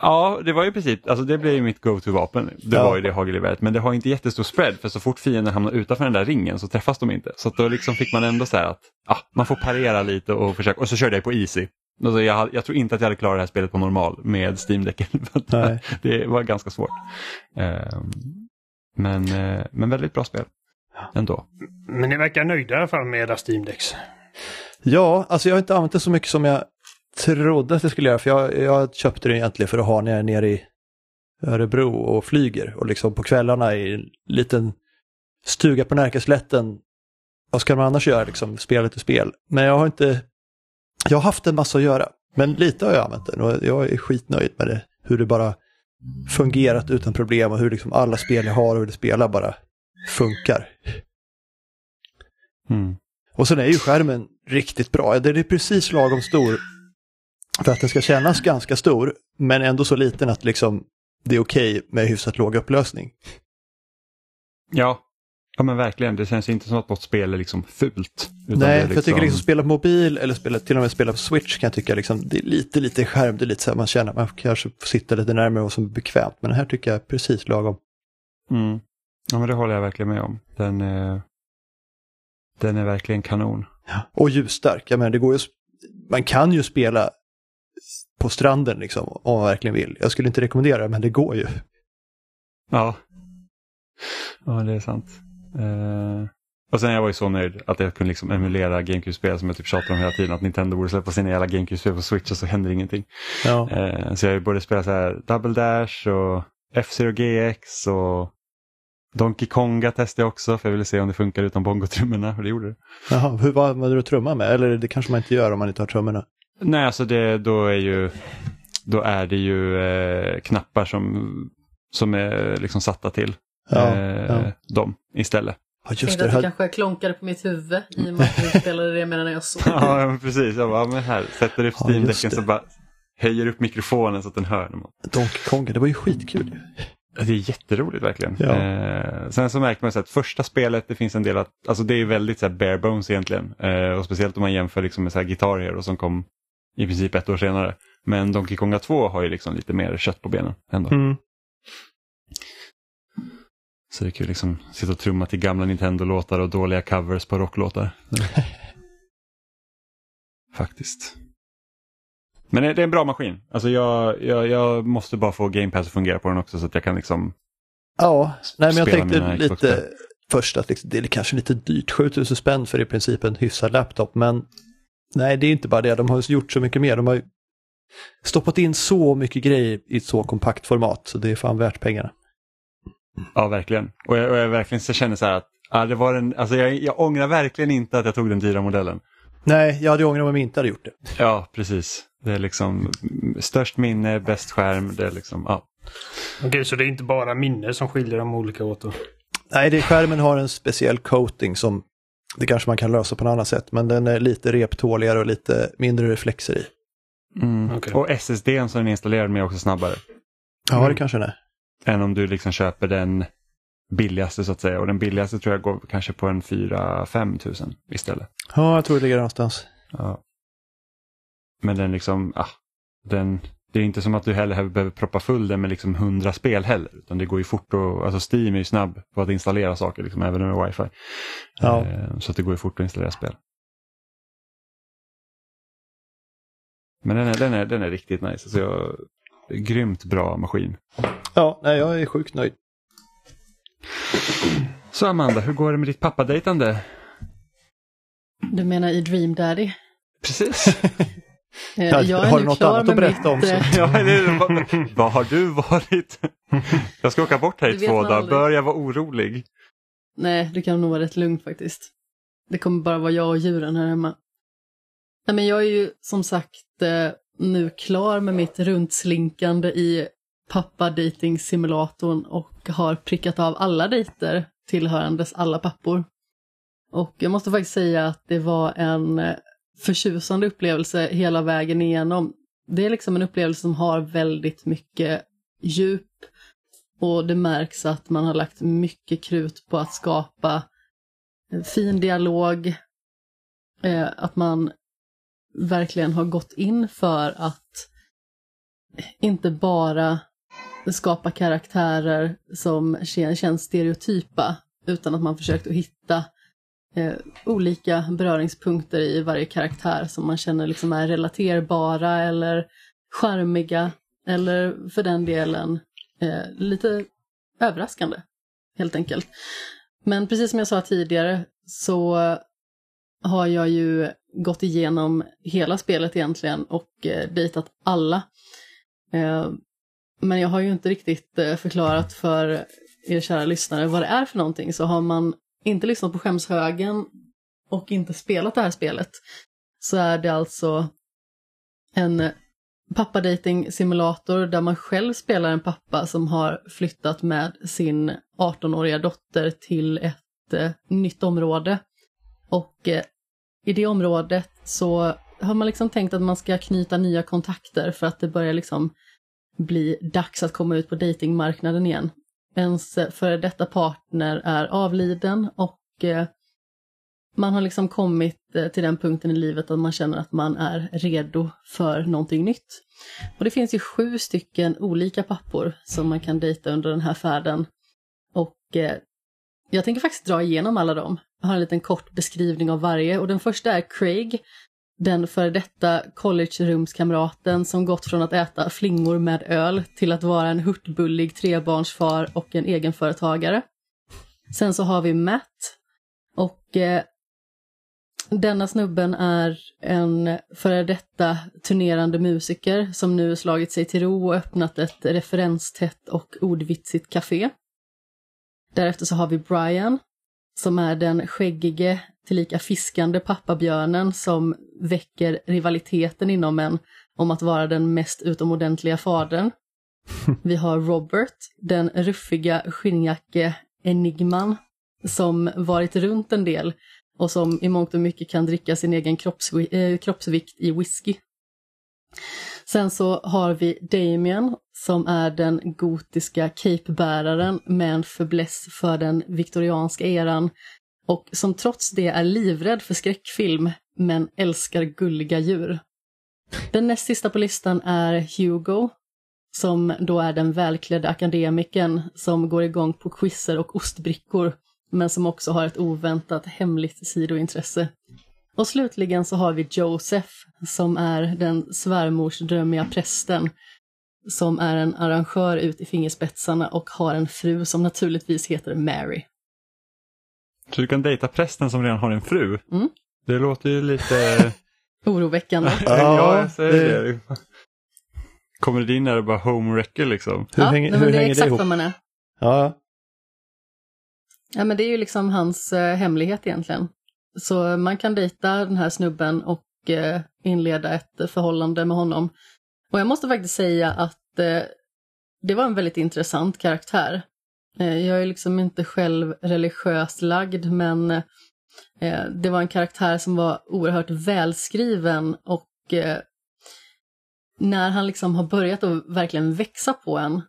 Ja, det var ju precis, alltså det blev ju mitt go-to-vapen. Det Ja. var ju det hagelgeväret. Men det har inte jättestor spread för så fort fienden hamnar utanför den där ringen så träffas de inte. Så då liksom fick man ändå så här att ah, man får parera lite och försöka. Och så körde jag på easy. Alltså jag, jag tror inte att jag hade klarat det här spelet på normal med Steam-däcken. Det var ganska svårt. Ehm, men, eh, men väldigt bra spel ändå. Men ni verkar nöjda i alla fall med era Steam Decks. Ja, alltså jag har inte använt det så mycket som jag trodde att jag skulle göra. För jag, jag köpte det egentligen för att ha när jag är nere i Örebro och flyger. Och liksom på kvällarna i en liten stuga på Närkeslätten. Vad ska man annars göra liksom? Spela lite spel. Men jag har inte... Jag har haft en massa att göra. Men lite har jag använt den och jag är skitnöjd med det. Hur det bara fungerat utan problem och hur liksom alla spel jag har och det spelar bara funkar. Mm. Och sen är ju skärmen riktigt bra. Den är precis lagom stor för att den ska kännas ganska stor, men ändå så liten att liksom det är okej med hyfsat låg upplösning. Ja. ja, men verkligen. Det känns inte som att något spel är liksom fult. Nej, för jag tycker liksom spela på mobil eller spela, till och med spela på Switch kan jag tycka liksom, det är lite, lite skärm, det är lite så här man känner att man kanske får sitta lite närmare och som är bekvämt. Men den här tycker jag är precis lagom. Mm. Ja, men det håller jag verkligen med om. Den, eh, den är verkligen kanon. Och ljusstark, jag menar det går ju, man kan ju spela på stranden liksom, om man verkligen vill. Jag skulle inte rekommendera det, men det går ju. Ja. Ja, det är sant. Eh, Och sen jag var ju så nöjd att jag kunde liksom emulera GameCube-spel som jag typ tjatar om hela tiden. Att Nintendo borde släppa sina jävla GameCube-spel på Switch och så händer ingenting. Ja. Eh, så jag både spelat så här Double Dash och F-Zero GX och Donkey Konga testade jag också för jag ville se om det funkar utan bongotrummorna och det gjorde det. Jaha, hur var använder du trumma med? Eller det kanske man inte gör om man inte har trummorna? Nej, alltså det, då är ju då är det ju eh, knappar som, som är liksom satta till Ja, eh, ja. dem istället. Ja, just Tänkte det. att du Här, kanske klonkade på mitt huvud i och med att du spelade det medan jag sov. ja, men precis. Jag bara, men här, sätter upp Ja, just Steam-däcken det. så bara höjer upp mikrofonen så att den hör. Donkey Kong, det var ju skitkul. Det är jätteroligt verkligen. Ja. Eh, sen så märker man så att första spelet, det finns en del att, alltså det är väldigt så här bare bones egentligen. Eh, och speciellt om man jämför liksom med så här Guitar Hero som kom i princip ett år senare. Men Donkey Konga 2 har ju liksom lite mer kött på benen ändå. Mm. Så det är kul liksom sitta och trumma till gamla Nintendo-låtar och dåliga covers på rocklåtar. Faktiskt. Men det är en bra maskin. Alltså jag, jag, jag måste bara få Game Pass att fungera på den också så att jag kan liksom... Ja, nej men jag Spela tänkte lite först att liksom, det är kanske lite dyrt, 7000 spänn för i princip en hyfsad laptop, men nej det är inte bara det, de har gjort så mycket mer, de har stoppat in så mycket grejer i ett så kompakt format, så det är fan värt pengarna. Ja, verkligen. Och jag, och jag verkligen så känner så här att ja, det var en, alltså jag, jag ångrar verkligen inte att jag tog den dyra modellen. Nej, jag hade ångrat om jag inte hade gjort det. Ja, precis. Det är liksom störst minne, bäst skärm. Det är liksom, ja. Okej, så det är inte bara minne som skiljer de olika åt då? Nej, det, skärmen har en speciell coating som det kanske man kan lösa på något annat sätt, men den är lite reptåligare och lite mindre reflexer i. Mm. Okej. Och SSDn som den är installerad med är också snabbare. Ja, Mm. det kanske den är. än om du liksom köper den billigaste så att säga. Och den billigaste tror jag går kanske på en 4-5 tusen istället. Ja, jag tror det ligger någonstans. Ja. Men den liksom, ah, den, det är inte som att du heller behöver proppa full den med liksom 100 spel heller. Utan det går ju fort och, alltså Steam är ju snabb på att installera saker liksom, även med wifi. Ja. Eh, så att det går ju fort att installera spel. Men den är, den är, den är riktigt nice. Alltså jag, grymt bra maskin. Ja, nej, jag är sjukt nöjd. Så Amanda, hur går det med ditt pappadejtande? Du menar i Dream Daddy? Precis. Eh, Ja, jag har du något annat att berätta om eh, Ja? Vad- Vad har du varit? Jag ska åka bort här i två dagar. Bör jag vara orolig? Nej, du kan nog vara rätt lugn faktiskt. Det kommer bara vara jag och djuren här hemma. Nej, men jag är ju som sagt eh, nu klar med mitt runtslinkande i pappa-dating-simulatorn och har prickat av alla dejter tillhörandes alla pappor. Och jag måste faktiskt säga att det var en förtjusande upplevelse hela vägen igenom. Det är liksom en upplevelse som har väldigt mycket djup och det märks att man har lagt mycket krut på att skapa en fin dialog. Eh, att man verkligen har gått in för att inte bara skapa karaktärer som känns stereotypa, utan att man försökt att hitta eh, olika beröringspunkter i varje karaktär som man känner liksom är relaterbara eller charmiga eller för den delen eh, lite överraskande, helt enkelt. Men precis som jag sa tidigare så har jag ju gått igenom hela spelet egentligen och eh, dejtat alla. Eh, men jag har ju inte riktigt eh, förklarat för er kära lyssnare vad det är för någonting, så har man inte lyssnat på skämshögen och inte spelat det här spelet så är det alltså en pappadating-simulator där man själv spelar en pappa som har flyttat med sin 18-åriga dotter till ett eh, nytt område. Och eh, i det området så har man liksom tänkt att man ska knyta nya kontakter för att det börjar liksom bli dags att komma ut på datingmarknaden igen. Ens före detta partner är avliden och eh, man har liksom kommit eh, till den punkten i livet att man känner att man är redo för någonting nytt. Och det finns ju sju stycken olika pappor som man kan dejta under den här färden. Och eh, jag tänker faktiskt dra igenom alla dem. Jag har en liten kort beskrivning av varje och den första är Craig, den före detta college-rumskamraten som gått från att äta flingor med öl till att vara en hurtbullig trebarnsfar och en egenföretagare. Sen så har vi Matt och eh, denna snubben är en före detta turnerande musiker som nu slagit sig till ro och öppnat ett referenstätt och ordvitsigt café. Därefter så har vi Brian, som är den skäggige, tillika fiskande pappabjörnen som väcker rivaliteten inom en om att vara den mest utomordentliga fadern. Vi har Robert, den ruffiga skinnjacke-enigman som varit runt en del och som i mångt och mycket kan dricka sin egen eh, kroppsvikt i whisky. Sen så har vi Damien som är den gotiska capebäraren med en fäbless för den viktorianska eran och som trots det är livrädd för skräckfilm men älskar gulliga djur. Den näst sista på listan är Hugo som då är den välklädda akademikern som går igång på quizzer och ostbrickor men som också har ett oväntat hemligt sidointresse. Och slutligen så har vi Joseph som är den svärmorsdrömmiga prästen som är en arrangör ut i fingerspetsarna och har en fru som naturligtvis heter Mary. Så du kan dejta prästen som redan har en fru? Mm. Det låter ju lite... Oroväckande. ja, jag säger det- det. Kommer det in där och bara homewrecker liksom? Hur ja, hänger, nej, men hur det är hänger det exakt ihop? vad man är. Ja, Ja, men det är ju liksom hans eh, hemlighet egentligen. Så man kan dejta den här snubben och eh, inleda ett förhållande med honom. Och jag måste faktiskt säga att eh, det var en väldigt intressant karaktär. Eh, jag är liksom inte själv religiöst lagd, men det var en karaktär som var oerhört välskriven och när han liksom har börjat att verkligen växa på en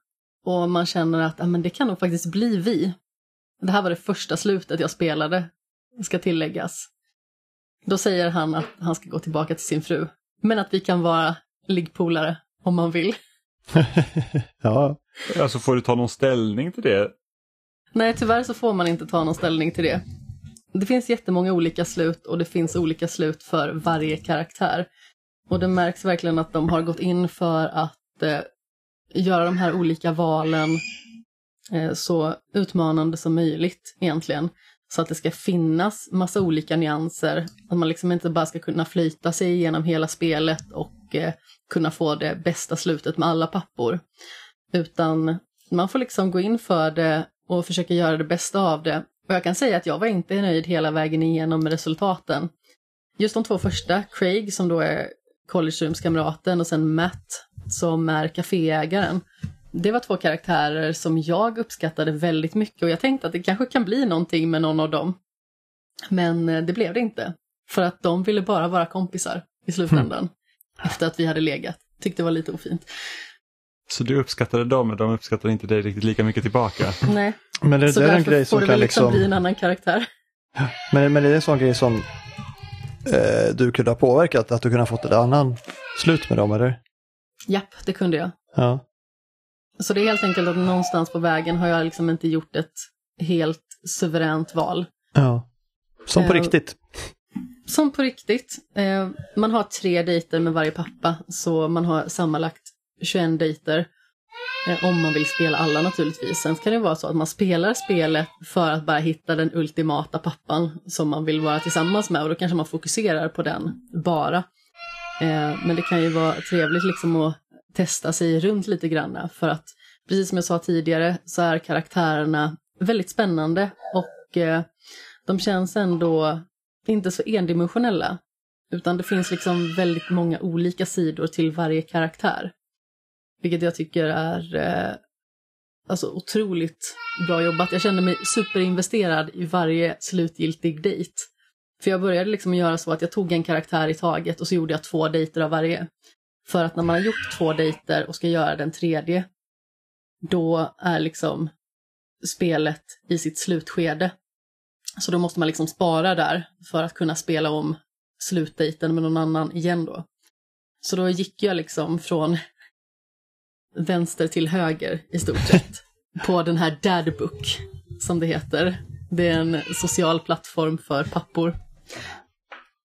och man känner att ah, men det kan nog faktiskt bli vi. Det här var det första slutet jag spelade, ska tilläggas. Då säger han att han ska gå tillbaka till sin fru, men att vi kan vara liggpolare om man vill. ja. Alltså får du ta någon ställning till det? Nej, tyvärr så får man inte ta någon ställning till det. Det finns jättemånga olika slut och det finns olika slut för varje karaktär. Och det märks verkligen att de har gått in för att eh, göra de här olika valen eh, så utmanande som möjligt egentligen. Så att det ska finnas massa olika nyanser. Att man liksom inte bara ska kunna flyta sig igenom hela spelet och eh, kunna få det bästa slutet med alla pappor. Utan man får liksom gå in för det och försöka göra det bästa av det. Och jag kan säga att jag var inte nöjd hela vägen igenom med resultaten. Just de två första, Craig som då är collegerumskamraten och sen Matt som är kaféägaren. Det var två karaktärer som jag uppskattade väldigt mycket och jag tänkte att det kanske kan bli någonting med någon av dem. Men eh, det blev det inte. För att de ville bara vara kompisar i slutändan. Efter att vi hade legat. Tyckte det var lite ofint. Så du uppskattade dem men de uppskattade inte dig riktigt lika mycket tillbaka? Nej, Men det, så det är en grej får som det kan liksom liksom... bli en annan karaktär. Men, men det är en sån grej som eh, du kunde ha påverkat, att du kunde ha fått ett annan slut med dem, eller? Japp, det kunde jag. Ja. Så det är helt enkelt att någonstans på vägen har jag liksom inte gjort ett helt suveränt val. ja. Som på Eh, riktigt. Som på riktigt. Eh, man har tre dejter med varje pappa, så man har sammanlagt 21 dejter. Eh, om man vill spela alla naturligtvis. Sen kan det vara så att man spelar spelet för att bara hitta den ultimata pappan som man vill vara tillsammans med och då kanske man fokuserar på den bara. Eh, men det kan ju vara trevligt liksom att testa sig runt lite grann för att precis som jag sa tidigare så är karaktärerna väldigt spännande och eh, de känns ändå inte så endimensionella. Utan det finns liksom väldigt många olika sidor till varje karaktär. Vilket jag tycker är eh, alltså otroligt bra jobbat. Jag kände mig superinvesterad i varje slutgiltig dejt. För jag började liksom göra så att jag tog en karaktär i taget och så gjorde jag två dejter av varje. För att när man har gjort två dejter och ska göra den tredje, då är liksom spelet i sitt slutskede. Så då måste man liksom spara där för att kunna spela om slutdejten med någon annan igen då. Så då gick jag liksom från vänster till höger i stort sett på den här Dadbook som det heter. Det är en social plattform för pappor.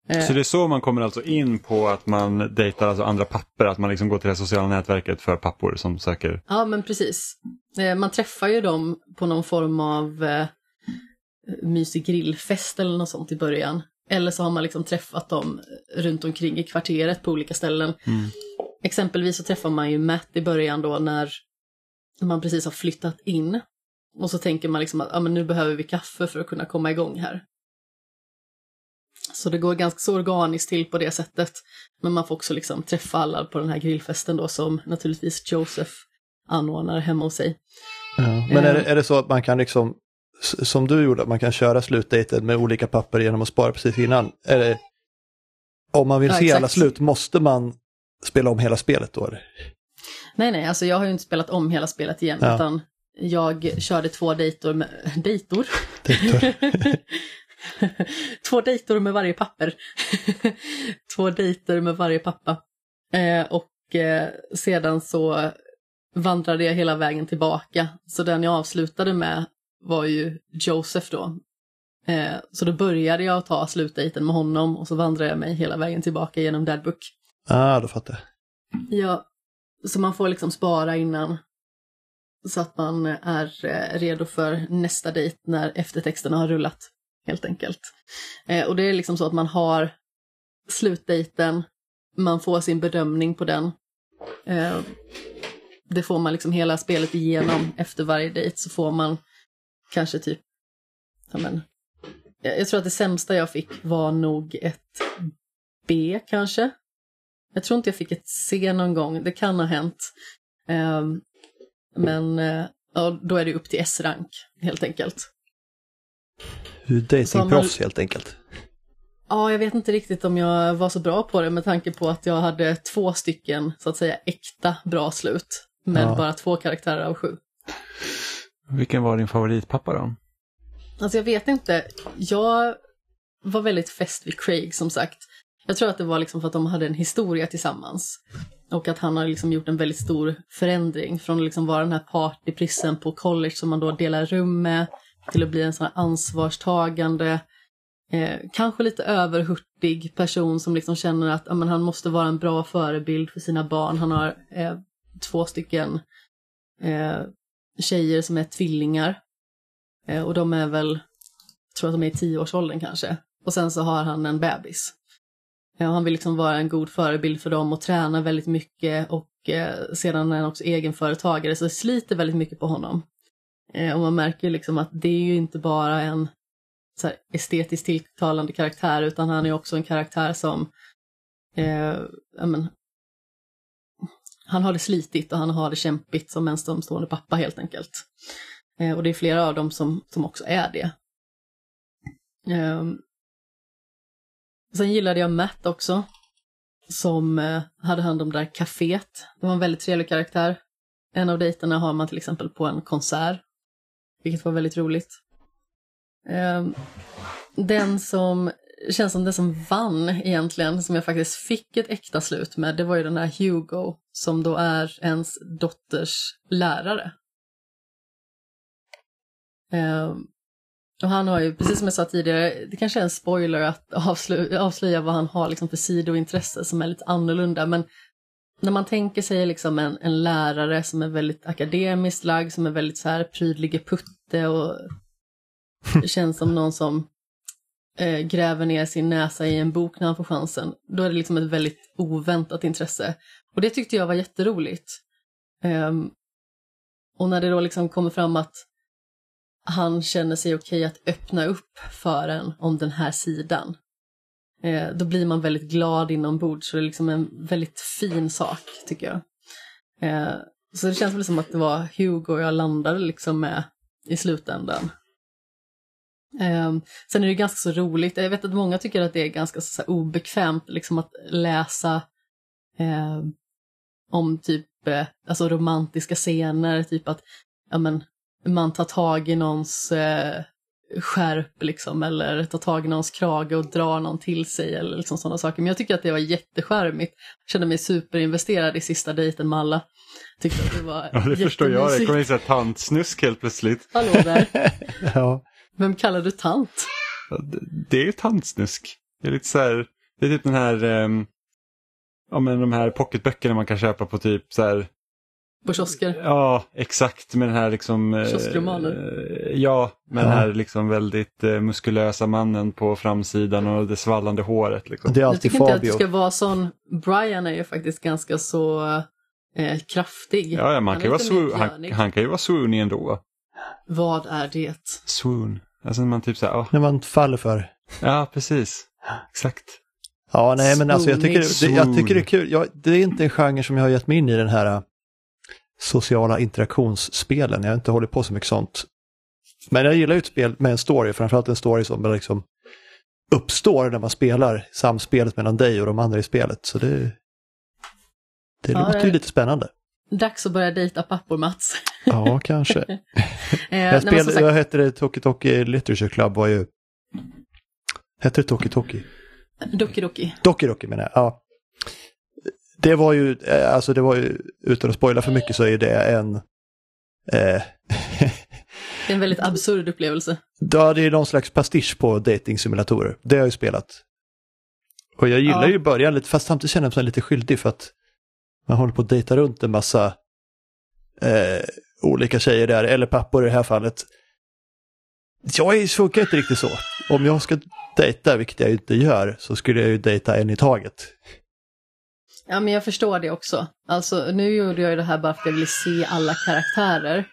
Eh, Så det är så man kommer alltså in på att man dejtar alltså andra papper, att man liksom går till det sociala nätverket för pappor som söker. Ja, men precis. Eh, Man träffar ju dem på någon form av, eh, mysig grillfest eller något sånt i början. Eller så har man liksom träffat dem runt omkring i kvarteret på olika ställen. Mm. Exempelvis så träffar man ju Matt i början då när man precis har flyttat in. Och så tänker man liksom att ah, men nu behöver vi kaffe för att kunna komma igång här. Så det går ganska så organiskt till på det sättet. Men man får också liksom träffa alla på den här grillfesten då som naturligtvis Joseph anordnar hemma hos sig. Ja. Men är det, är det så att man kan liksom, som du gjorde, att man kan köra slutdejten med olika papper genom att spara precis innan? Det, om man vill Ja, se exakt. alla slut, måste man spela om hela spelet då? Nej, nej, alltså jag har ju inte spelat om hela spelet igen, Ja. utan jag körde två dejtor med... Dejtor? Två dejtor med varje papper. två dejter med varje pappa. Eh, och eh, sedan så vandrade jag hela vägen tillbaka. Så den jag avslutade med var ju Joseph då. Eh, så då började jag ta slutdejten med honom och så vandrade jag mig hela vägen tillbaka genom Deadbook. ah, då fattar jag. Ja, så man får liksom spara innan. Så att man är eh, redo för nästa dejt när eftertexterna har rullat. Helt enkelt. Eh, och det är liksom så att man har slutdejten, man får sin bedömning på den. Eh, det får man liksom hela spelet igenom efter varje dejt så får man kanske typ, ja men, jag tror att det sämsta jag fick var nog ett B kanske. Jag tror inte jag fick ett C någon gång, det kan ha hänt. Eh, men eh, ja, då är det upp till S-rank helt enkelt. Du är datingproffs helt enkelt. Ja, jag vet inte riktigt om jag var så bra på det med tanke på att jag hade två stycken, så att säga, äkta bra slut. Men Ja. bara två karaktärer av sju. Vilken var din favoritpappa då? Alltså jag vet inte, jag var väldigt fäst vid Craig som sagt. Jag tror att det var liksom för att de hade en historia tillsammans. Och att han har liksom gjort en väldigt stor förändring från att liksom vara den här partyprissen på college som man då delar rum med till att bli en sån här ansvarstagande, eh, kanske lite överhurtig person som liksom känner att ja, men han måste vara en bra förebild för sina barn. Han har eh, två stycken eh, tjejer som är tvillingar. Eh, och de är väl, tror att de är i tioårsåldern kanske. Och sen så har han en bebis. Eh, och han vill liksom vara en god förebild för dem och träna väldigt mycket och eh, sedan är han också egenföretagare så det sliter väldigt mycket på honom. Eh, och man märker liksom att det är ju inte bara en så här, estetiskt tilltalande karaktär utan han är också en karaktär som eh, ja, men, han har det slitigt och han har det kämpigt som ensamstående pappa helt enkelt. Eh, och det är flera av dem som, som också är det. Eh, Sen gillade jag Matt också. Som eh, hade hand om det där kaféet. Det var en väldigt trevlig karaktär. En av dejterna har man till exempel på en konsert. Vilket var väldigt roligt. Ehm, den som känns som den som vann egentligen, som jag faktiskt fick ett äkta slut med, det var ju den här Hugo som då är ens dotters lärare. Ehm, och han har ju, precis som jag sa tidigare, det kanske är en spoiler att avslöja, avslöja vad han har liksom för sidointresse som är lite annorlunda, men när man tänker sig liksom en, en lärare som är väldigt akademiskt lagd, som är väldigt så här prydlige putte och känns som någon som eh, gräver ner sin näsa i en bok när han får chansen, då är det liksom ett väldigt oväntat intresse. Och det tyckte jag var jätteroligt. Um, och när det då liksom kommer fram att han känner sig okej att öppna upp för en om den här sidan. Eh, då blir man väldigt glad inombords, så det är liksom en väldigt fin sak, tycker jag. Eh, så det känns väl som att det var Hugo jag landade liksom med i slutändan. Eh, sen är det ganska så roligt, jag vet att många tycker att det är ganska så här obekvämt liksom att läsa eh, om typ eh, alltså romantiska scener, typ att ja, men, man tar tag i någons eh, skärp liksom, eller tar tag i någons krage och drar någon till sig eller liksom sådana saker. Men jag tycker att det var jättecharmigt. Jag kände mig superinvesterad i sista dejten med alla. Tyckte att det var Ja, det förstår jag. Det kommer in så här tantsnusk helt plötsligt. Hallå där, Ja, vem kallar du tant? Ja, det- Det är ju tantsnusk. Det är lite så här, det är typ den här, ehm, ja men de här pocketböckerna man kan köpa på typ så här, På kiosker? ja exakt med den här liksom. eh, Kioskromaner. ja, men Ja. här liksom väldigt eh, muskulösa mannen på framsidan och det svallande håret. Liksom. Det är Jag alltid tycker inte att det Fabio. ska vara sån. Brian är ju faktiskt ganska så eh, kraftig. Ja, ja, man Han kan ju vara swoon, han, han kan ju vara swoony ändå. Vad är det? Swoon. Alltså man typ såhär, ja, När man faller för. ja precis. Exakt. Ja, nej men alltså jag tycker, det, jag tycker det är kul. Jag, det är inte en genre som jag har gett mig in i den här sociala interaktionsspelen. Jag har inte hållit på så mycket sånt. Men jag gillar ju ett spel med en story, framförallt en story som liksom uppstår när man spelar samspelet mellan dig och de andra i spelet. Så det, det Ja, låter ju lite spännande. Dags att börja dejta pappor, Mats. Ja, kanske. Eh, Jag, spel, sagt, jag hette det Toki Toki Literature Club var ju... Hette det Toki Toki? Doki Doki. Doki Doki menar jag. Ja. Det var ju, eh, alltså det var ju, utan att spoila för mycket så är det en... Eh, Det är en väldigt absurd upplevelse. ja, det är någon slags pastisch på dating-simulatorer. Det har jag ju spelat. Och jag gillar Ja. ju början lite, fast samtidigt känner jag mig lite skyldig för att man håller på att dejta runt en massa eh, olika tjejer där, eller pappor i det här fallet. Jag funkar inte riktigt så. Om jag ska dejta, vilket jag inte gör, så skulle jag ju dejta en i taget. Ja, men jag förstår det också. Alltså, nu gjorde jag ju det här bara för att jag ville se alla karaktärer.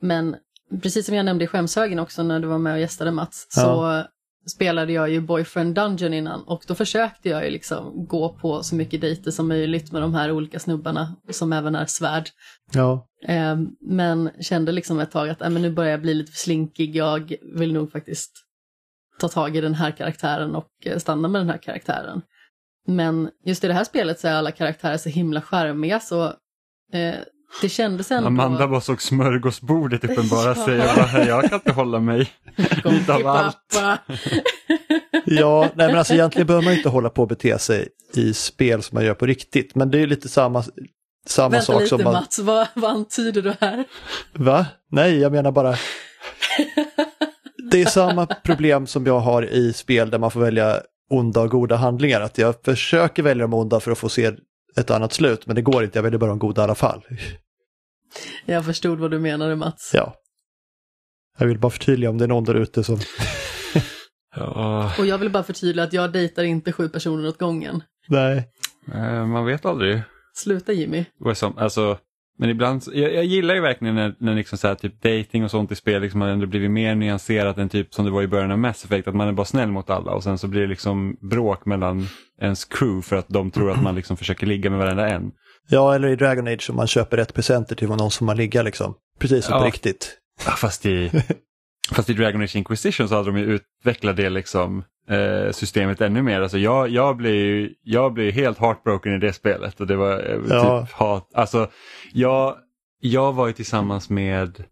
Men precis som jag nämnde i skämshögen också när du var med och gästade Mats, så spelade jag ju Boyfriend Dungeon innan och då försökte jag ju liksom gå på så mycket dejter som möjligt med de här olika snubbarna som även är svärd. Ja, Eh, men kände liksom ett tag att äh, men nu börjar jag bli lite för slinkig, jag vill nog faktiskt ta tag i den här karaktären och eh, stanna med den här karaktären. Men just i det här spelet så är alla karaktärer så himla charmiga så eh, det kändes ändå... Amanda bara såg smörgåsbordet uppenbara Ja. sig. Jag, bara, jag kan inte hålla mig. lite av allt. ja nej men alltså egentligen behöver man inte hålla på och bete sig i spel som man gör på riktigt. Men det är lite samma, samma Vänta sak lite som man... Mats, vad, vad antyder du här? Va? Nej, jag menar bara... Det är samma problem som jag har i spel där man får välja onda och goda handlingar. Att jag försöker välja de onda för att få se ett annat slut, men det går inte. Jag väljer bara de goda i alla fall. Jag förstod vad du menade Mats. Ja. Jag vill bara förtydliga om det är någon där ute som... Ja, Och jag vill bara förtydliga att jag dejtar inte sju personer åt gången. Nej. eh, man vet aldrig. Sluta Jimmy. som, alltså, men ibland, jag, jag gillar ju verkligen när, när liksom så här, typ dating och sånt i spel liksom har ändå blivit mer nyanserat än typ som det var i början av Mass Effect, att man är bara snäll mot alla och sen så blir det liksom bråk mellan ens crew för att de tror att man liksom försöker ligga med varenda en. Ja, eller i Dragon Age om man köper rätt presenter till någon som man ligger liksom. Precis som på Ja. riktigt. Ja, Fast i, fast i Dragon Age Inquisition så hade de ju utvecklat det liksom, systemet ännu mer. Alltså jag, jag, blev, ju- jag blev helt heartbroken i det spelet. Och det var eh, Ja. typ hat. Alltså, jag, jag var ju tillsammans med,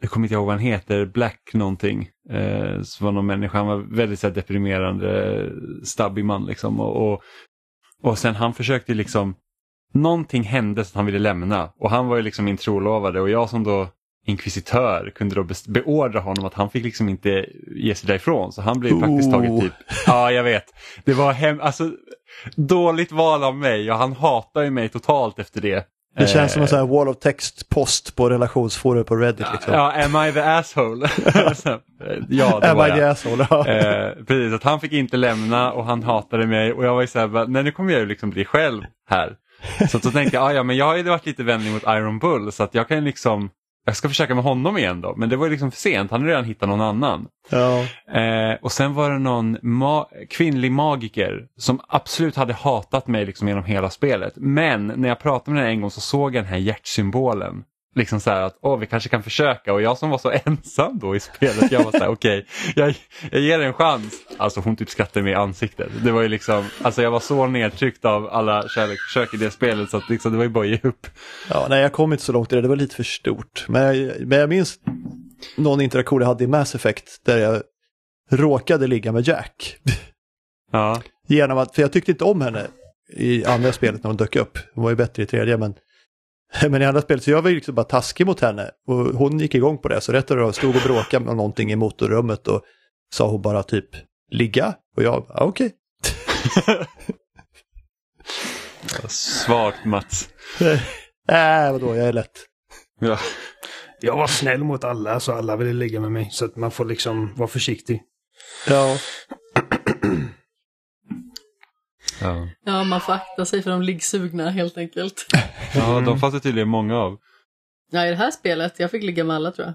jag kommer inte ihåg vad han heter, Black någonting. Eh, som var någon människa, han var väldigt så här, deprimerande, stabbig man liksom. Och, och, och sen han försökte liksom, någonting hände så att han ville lämna. Och han var ju liksom min trolovade och jag som då inkvisitör kunde då beordra honom att han fick liksom inte ge sig därifrån. Så han blev praktiskt Oh. taget typ, ja jag vet. Det var hem, alltså dåligt val av mig och han hatar ju mig totalt efter det. Det känns som en Eh, sån här wall of text-post på relationsforum på Reddit liksom. Ja, am I the asshole? Så, eh, ja, det Am var I the jag. asshole? Ja. Eh, precis, att han fick inte lämna och han hatade mig och jag var ju såhär, bara, nej nu kommer jag ju liksom bli själv här. Så då tänkte jag, ah, ja men jag har ju varit lite vänlig mot Iron Bull så att jag kan liksom, jag ska försöka med honom igen då. Men det var ju liksom för sent, han hade redan hittat någon annan. ja. Eh, och sen var det någon ma- kvinnlig magiker som absolut hade hatat mig liksom genom hela spelet. Men när jag pratade med henne en gång så såg jag den här hjärtsymbolen. Liksom så här att åh, vi kanske kan försöka och jag som var så ensam då i spelet, jag var så här okej, jag, jag ger det en chans. Alltså hon typ skrattade mig i ansiktet. Det var ju liksom, alltså jag var så nedtryckt av alla kärleksförsök i det spelet så att liksom, det var ju bara att ge upp. Ja, nej, jag kom inte så långt i det, det var lite för stort. Men jag, men jag minns någon interaktion jag hade i Mass Effect där jag råkade ligga med Jack. Ja, Genom att, för jag tyckte inte om henne i andra spelet när hon dök upp. Hon var ju bättre i tredje, men, men i andra spelet så jag var ju liksom bara taskig mot henne. Och hon gick igång på det, så rätt och stod och bråkade med någonting i motorrummet och sa hon bara typ ligga. Och jag, ja, okej. svagt Mats. Äh, vadå, jag är lätt. Ja. Jag var snäll mot alla så alla ville ligga med mig. Så att man får liksom vara försiktig. Ja, Ja. Ja, man får akta sig för de liggsugna helt enkelt. ja, de fanns det tydligen många av. Ja, i det här spelet, jag fick ligga med alla tror jag.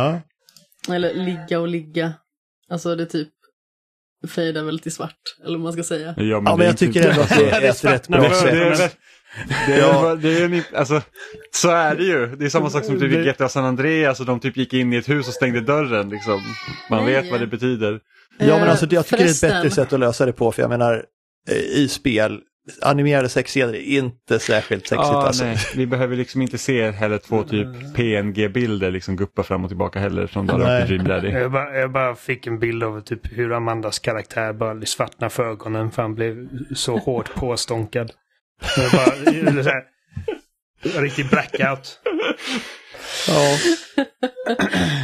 ja. Eller ligga och ligga. Alltså det typ fejdar väl till svart, eller vad man ska säga. Ja, ja det men jag inte- tycker ändå att det är ett rätt bra sätt. är, men- det, är, Ja. det är en, alltså, så är det ju. Det är samma sak som typ i GTA San Andreas och de typ gick in i ett hus och stängde dörren. Liksom. Man Nej. vet vad det betyder. Ja men alltså jag tycker det är ett Förresten. bättre sätt att lösa det på för jag menar i spel, animerade sexscener är inte särskilt sexigt Ja, alltså. nej, vi behöver liksom inte se heller två typ PNG-bilder liksom guppa fram och tillbaka heller Nej. Dream Daddy. Jag bara, jag bara fick en bild av typ hur Amandas karaktär bara svartnade för ögonen för han blev så hårt påstånkad. Jag bara, så här, riktig blackout.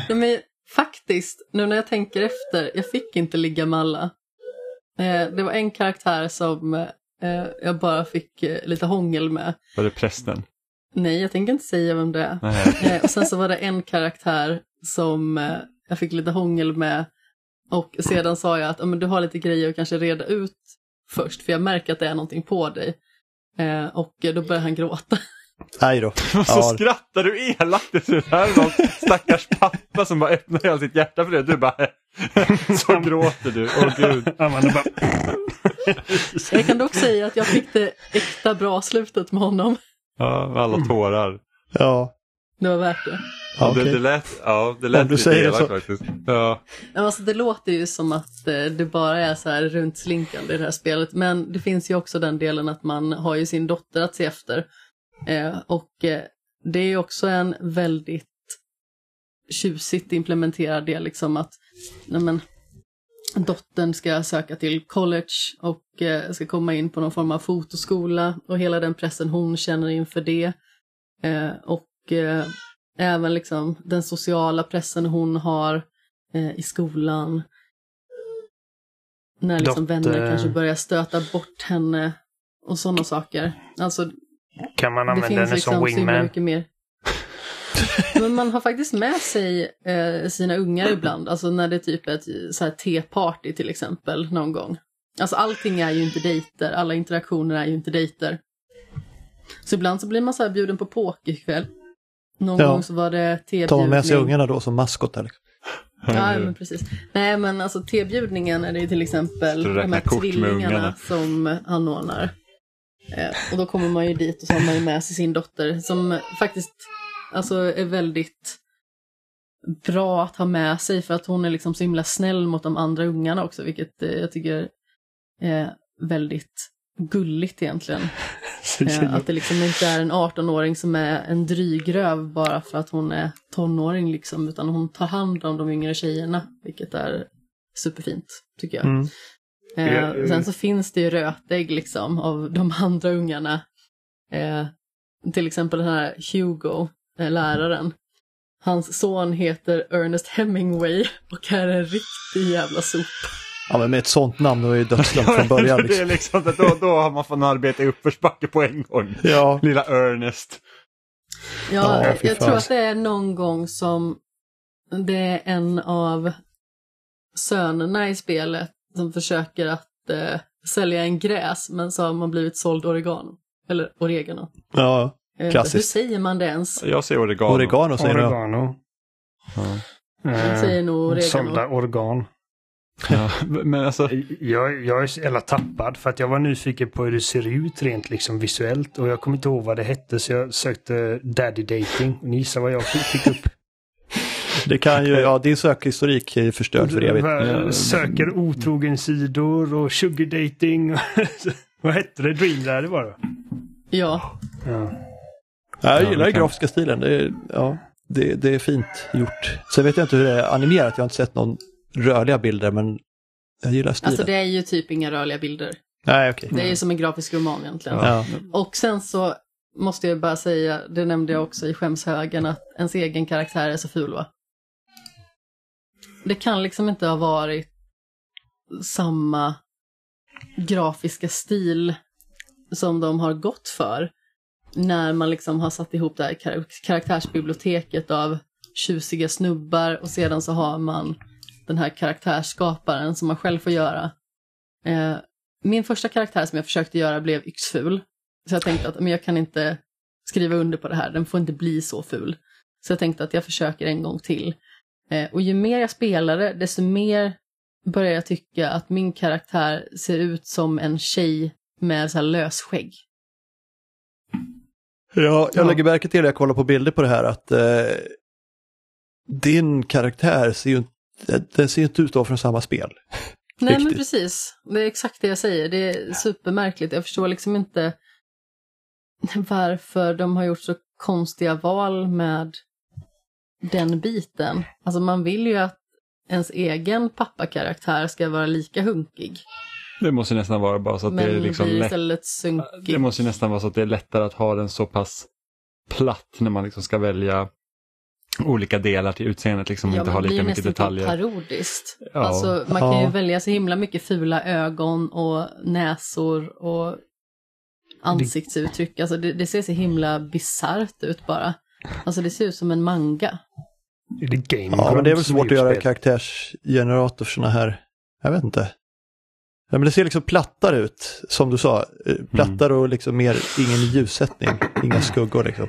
Ja, men faktiskt, nu när jag tänker efter, jag fick inte ligga med alla. Eh, det var en karaktär som eh, jag bara fick eh, lite hångel med. Var det prästen? Nej, jag tänker inte säga vem det är. Nej. Och sen så var det en karaktär som jag fick lite hångel med. Och sedan sa jag att "Ja, men du har lite grejer att kanske reda ut först, för jag märker att det är någonting på dig. Och då började han gråta. Nej då. Och så Ja. skrattar du elakt. Det här är någon stackars pappa som bara öppnar hela sitt hjärta för det. Du bara... så gråter du. Åh gud. Jag kan dock säga att jag fick det äkta bra slutet med honom. Ja, med alla tårar. Ja, Det var värt det. ja det, okej. det lät, ja, det lät Om du lite säger det elakt så. faktiskt. Ja. Men Alltså, det låter ju som att eh, det bara är så här runt slinkande i det här spelet. Men det finns ju också den delen att man har ju sin dotter att se efter. Eh, och eh, det är ju också en väldigt tjusigt implementerad del, liksom att nej men, dottern ska söka till college och eh, ska komma in på någon form av fotoskola och hela den pressen hon känner inför det. Eh, och eh, även liksom den sociala pressen hon har eh, i skolan. När liksom Dotter- vänner kanske börjar stöta bort henne och sådana saker. Alltså, kan man det använda henne liksom som wingman? Men man har faktiskt med sig eh, sina ungar ibland, alltså när det är typ ett så här te-party till exempel någon gång. Alltså allting är ju inte dejter, alla interaktioner är ju inte dejter. Så ibland så blir man så här bjuden på pokerkväll. Någon Ja. gång så var det Tar tebjudning. man med sig ungarna då som maskotar? Liksom. Ja, men precis. Nej, men alltså tebjudningen är det ju till exempel de här tvillingarna som anordnar. Eh, och då kommer man ju dit och så har man ju med sig sin dotter som faktiskt alltså, är väldigt bra att ha med sig för att hon är liksom så himla snäll mot de andra ungarna också, vilket eh, jag tycker är väldigt gulligt egentligen. Eh, att det liksom inte är en 18-åring som är en drygröv bara för att hon är tonåring liksom, utan hon tar hand om de yngre tjejerna, vilket är superfint, tycker jag. Mm. Eh, sen så finns det ju rötägg liksom av de andra ungarna. Eh, till exempel den här Hugo, läraren. Hans son heter Ernest Hemingway och är en riktig jävla sop. Ja men med ett sånt namn då är ju dödsdömt från början. det är Liksom. liksom, då, då har man fått arbeta i uppförsbacke på en gång. Ja, Lilla Ernest. Ja, Ja, jag tror att det är någon gång som det är en av sönerna i spelet som försöker att eh, sälja en gräs, men så har man blivit såld oregano. Eller oregano. ja. Jag inte, Hur Klassiskt. säger man det ens? Jag säger oregano. Oregano säger jag. Oregano. Ja. Jag säger nog oregano. Sålda organ. Ja, men alltså, Jag, jag är så jävla tappad för att jag var nyfiken på hur det ser ut rent liksom visuellt och jag kommer inte ihåg vad det hette så jag sökte daddy dating. Och ni gissar vad jag fick, fick upp? Det kan ju, ja din sökhistorik är förstörd för evigt. Söker otrogen sidor och sugar dating. vad hette det? Dream Daddy var det Ja, ja. Ja, jag Ja, gillar den kan- grafiska stilen. Det är, ja, det, det är fint gjort. Sen vet jag inte hur det är animerat. Jag har inte sett någon rörliga bilder men jag gillar stilen. alltså det är ju typ inga rörliga bilder. Nej, okej. Det är ju som en grafisk roman egentligen. Ja. Och sen så måste jag bara säga, det nämnde jag också i skämshögen, att ens egen karaktär är så ful va? Det kan liksom inte ha varit samma grafiska stil som de har gått för när man liksom har satt ihop det här kar- karaktärsbiblioteket av tjusiga snubbar och sedan så har man den här karaktärsskaparen som man själv får göra. Eh, min första karaktär som jag försökte göra blev yxful. Så jag tänkte att men jag kan inte skriva under på det här, den får inte bli så ful. Så jag tänkte att jag försöker en gång till. Eh, och ju mer jag spelade, desto mer började jag tycka att min karaktär ser ut som en tjej med så här lösskägg. Ja, jag Ja. lägger märke till när jag kollar på bilder på det här att eh, din karaktär ser ju inte, den ser inte ut att från samma spel. Nej men precis, det är exakt det jag säger. Det är supermärkligt. Jag förstår liksom inte varför de har gjort så konstiga val med den biten. Alltså man vill ju att ens egen pappakaraktär ska vara lika hunkig. Det måste nästan vara bara så att det är Men liksom blir lätt. Det måste nästan vara så att det är lättare att ha den så pass platt när man liksom ska välja olika delar till utseendet liksom Ja, inte men ha det blir lika ju mycket nästan typ detaljer. parodiskt. Ja. Alltså, man kan ju Ja. välja så himla mycket fula ögon och näsor och ansiktsuttryck. Alltså det, det ser så himla bisarrt ut bara. Alltså det ser ut som en manga. Är det Game Ja, men det är väl svårt att göra karaktärsgenerator för sådana här, jag vet inte. Ja, men det ser liksom plattare ut, som du sa. Eh, Plattare och liksom mer, ingen ljussättning, inga skuggor liksom.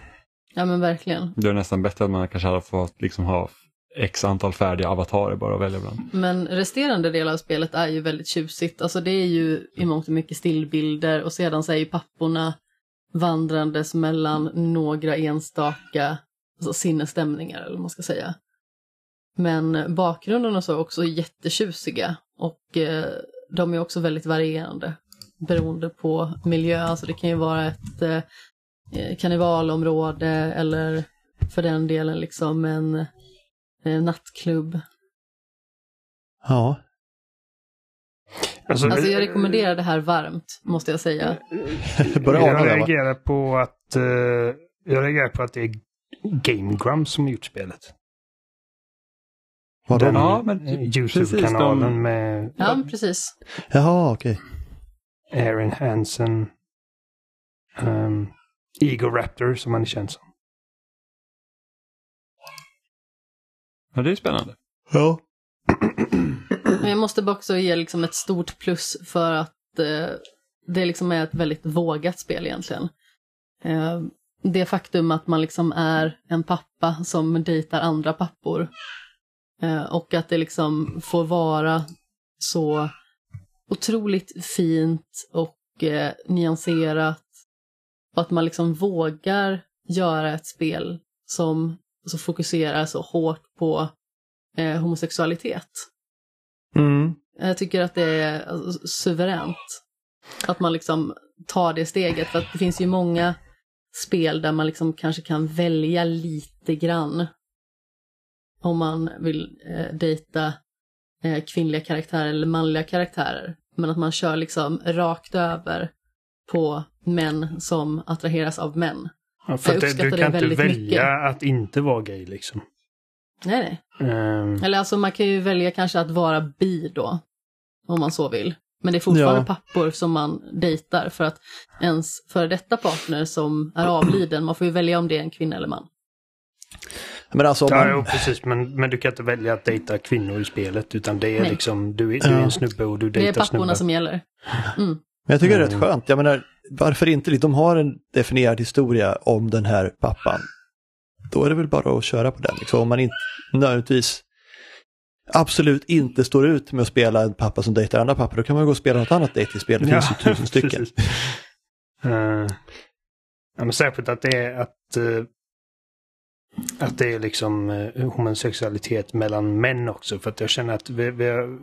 Ja men verkligen. Det är nästan bättre att man kanske hade fått liksom ha x antal färdiga avatarer bara att välja bland. Men resterande del av spelet är ju väldigt tjusigt. Alltså det är ju i mångt och mycket stillbilder och sedan så är ju papporna vandrandes mellan några enstaka alltså sinnesstämningar eller vad man ska säga. Men bakgrunden och så är också jättetjusiga och eh, de är också väldigt varierande beroende på miljö. Alltså det kan ju vara ett eh, eh, karnevalområde eller för den delen liksom en eh, nattklubb. Ja, Alltså, Alltså jag rekommenderar det här varmt, måste jag säga. jag reagerar på att eh, jag reagerar på att det är Game Grumps som gjort spelet. Vadå? Den Ja, men eh, precis, Youtube-kanalen de- med Ja, men precis. Jaha, okej. Aaron Hansen. Um, Ego Raptor som han är känd som. Ja, det är spännande. Ja. Men jag måste bara också ge liksom ett stort plus för att eh, det liksom är ett väldigt vågat spel egentligen. Eh, det faktum att man liksom är en pappa som dejtar andra pappor. Eh, och att det liksom får vara så otroligt fint och eh, nyanserat. Och att man liksom vågar göra ett spel som så fokuserar så hårt på eh, homosexualitet. Mm. Jag tycker att det är alltså, suveränt. Att man liksom tar det steget. För att det finns ju många spel där man liksom kanske kan välja lite grann. Om man vill eh, dejta eh, kvinnliga karaktärer eller manliga karaktärer. Men att man kör liksom rakt över på män som attraheras av män. Ja, för Jag det, du kan inte välja mycket. att inte vara gay liksom. Nej, nej. Ehm, Eller alltså man kan ju välja kanske att vara bi då. Om man så vill. Men det är fortfarande Ja. pappor som man dejtar för att ens före detta partner som är avliden, man får ju välja om det är en kvinna eller man. Men alltså ja, man, jo, precis. Men, men du kan inte välja att dejta kvinnor i spelet. Utan det är Nej. liksom, du är, du är Ja. en snubbe och du Det är dejtar papporna snubbar. som gäller. Mm. Men jag tycker det är rätt Mm. skönt. Jag menar, varför inte? De har en definierad historia om den här pappan. Då är det väl bara att köra på den. Liksom. Om man inte nödvändigtvis absolut inte står ut med att spela en pappa som dejtar andra pappor, då kan man gå och spela något annat dejtingspel. Det finns ju tusen stycken. Eh, ja, men särskilt att det är att, eh, att det är liksom uh, homosexualitet mellan män också. För att jag känner att vi, vi har,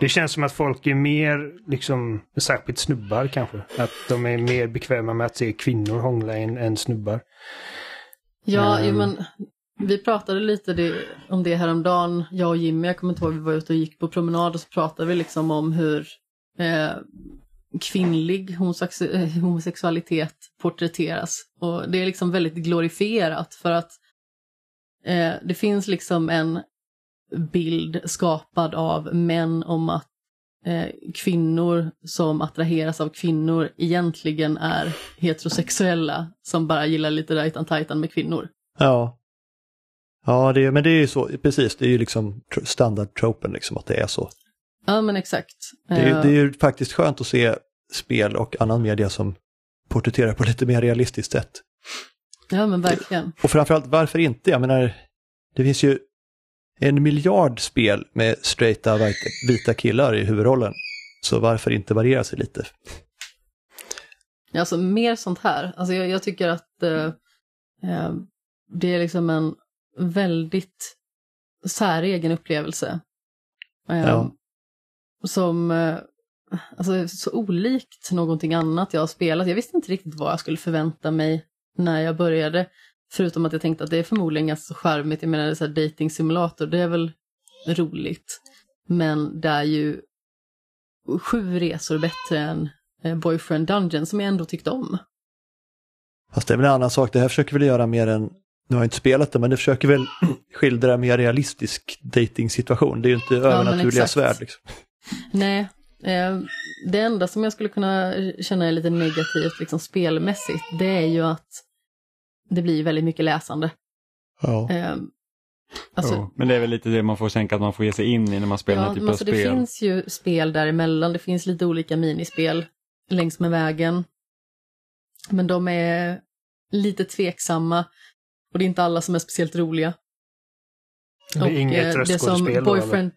det känns som att folk är mer, liksom, särskilt snubbar kanske, att de är mer bekväma med att se kvinnor hångla än, än snubbar. Ja, jo, men vi pratade lite det, om det häromdagen, jag och Jimmy, jag kommer inte ihåg, vi var ute och gick på promenad och så pratade vi liksom om hur eh, kvinnlig eh, homosexualitet porträtteras. Och det är liksom väldigt glorifierat för att eh, det finns liksom en bild skapad av män om att eh, kvinnor som attraheras av kvinnor egentligen är heterosexuella som bara gillar lite rajtan tajtan med kvinnor. Ja. Ja, det, men det är ju så, precis, det är ju liksom standardtropen liksom att det är så. Ja men exakt. Det är, Eh, det är ju faktiskt skönt att se spel och annan media som porträtterar på lite mer realistiskt sätt. Ja men verkligen. Och framförallt varför inte? Jag menar, det finns ju en miljard spel med straighta vita, vita killar i huvudrollen. Så varför inte variera sig lite? Alltså mer sånt här. Alltså jag, jag tycker att eh, eh, det är liksom en väldigt säregen upplevelse. Eh, Ja. Som, eh, alltså så olikt någonting annat jag har spelat. Jag visste inte riktigt vad jag skulle förvänta mig när jag började. Förutom att jag tänkte att det är förmodligen ganska så charmigt. Jag menar, det är så här dating simulator, det är väl roligt. Men det är ju sju resor bättre än eh, Boyfriend Dungeon som jag ändå tyckte om. Fast det är väl en annan sak, det här försöker väl göra mer än, nu har jag inte spelat det, men det försöker väl skildra en mer realistisk dating-situation. Det är ju inte övernaturliga svärd. Liksom. Nej, eh, det enda som jag skulle kunna känna är lite negativt liksom spelmässigt, det är ju att det blir väldigt mycket läsande. Ja. Eh, alltså, Jo, men det är väl lite det man får tänka att man får ge sig in i när man spelar den ja, här typen men av alltså, det spel. finns ju spel däremellan, det finns lite olika minispel längs med vägen. Men de är lite tveksamma och det är inte alla som är speciellt roliga. Det är inget eh, då, Boyfriend...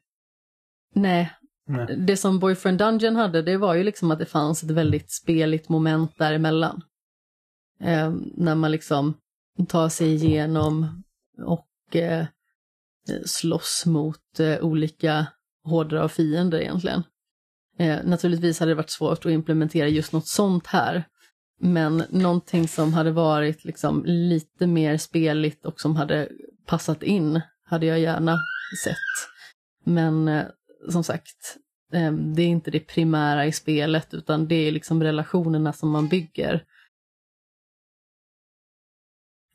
Nej, Nej. det som Boyfriend Dungeon hade, det var ju liksom att det fanns ett väldigt speligt moment däremellan. Eh, när man liksom tar sig igenom och eh, slåss mot eh, olika horder av fiender egentligen. Eh, naturligtvis hade det varit svårt att implementera just något sånt här. Men någonting som hade varit liksom lite mer speligt och som hade passat in hade jag gärna sett. Men eh, som sagt, ehm, det är inte det primära i spelet utan det är liksom relationerna som man bygger.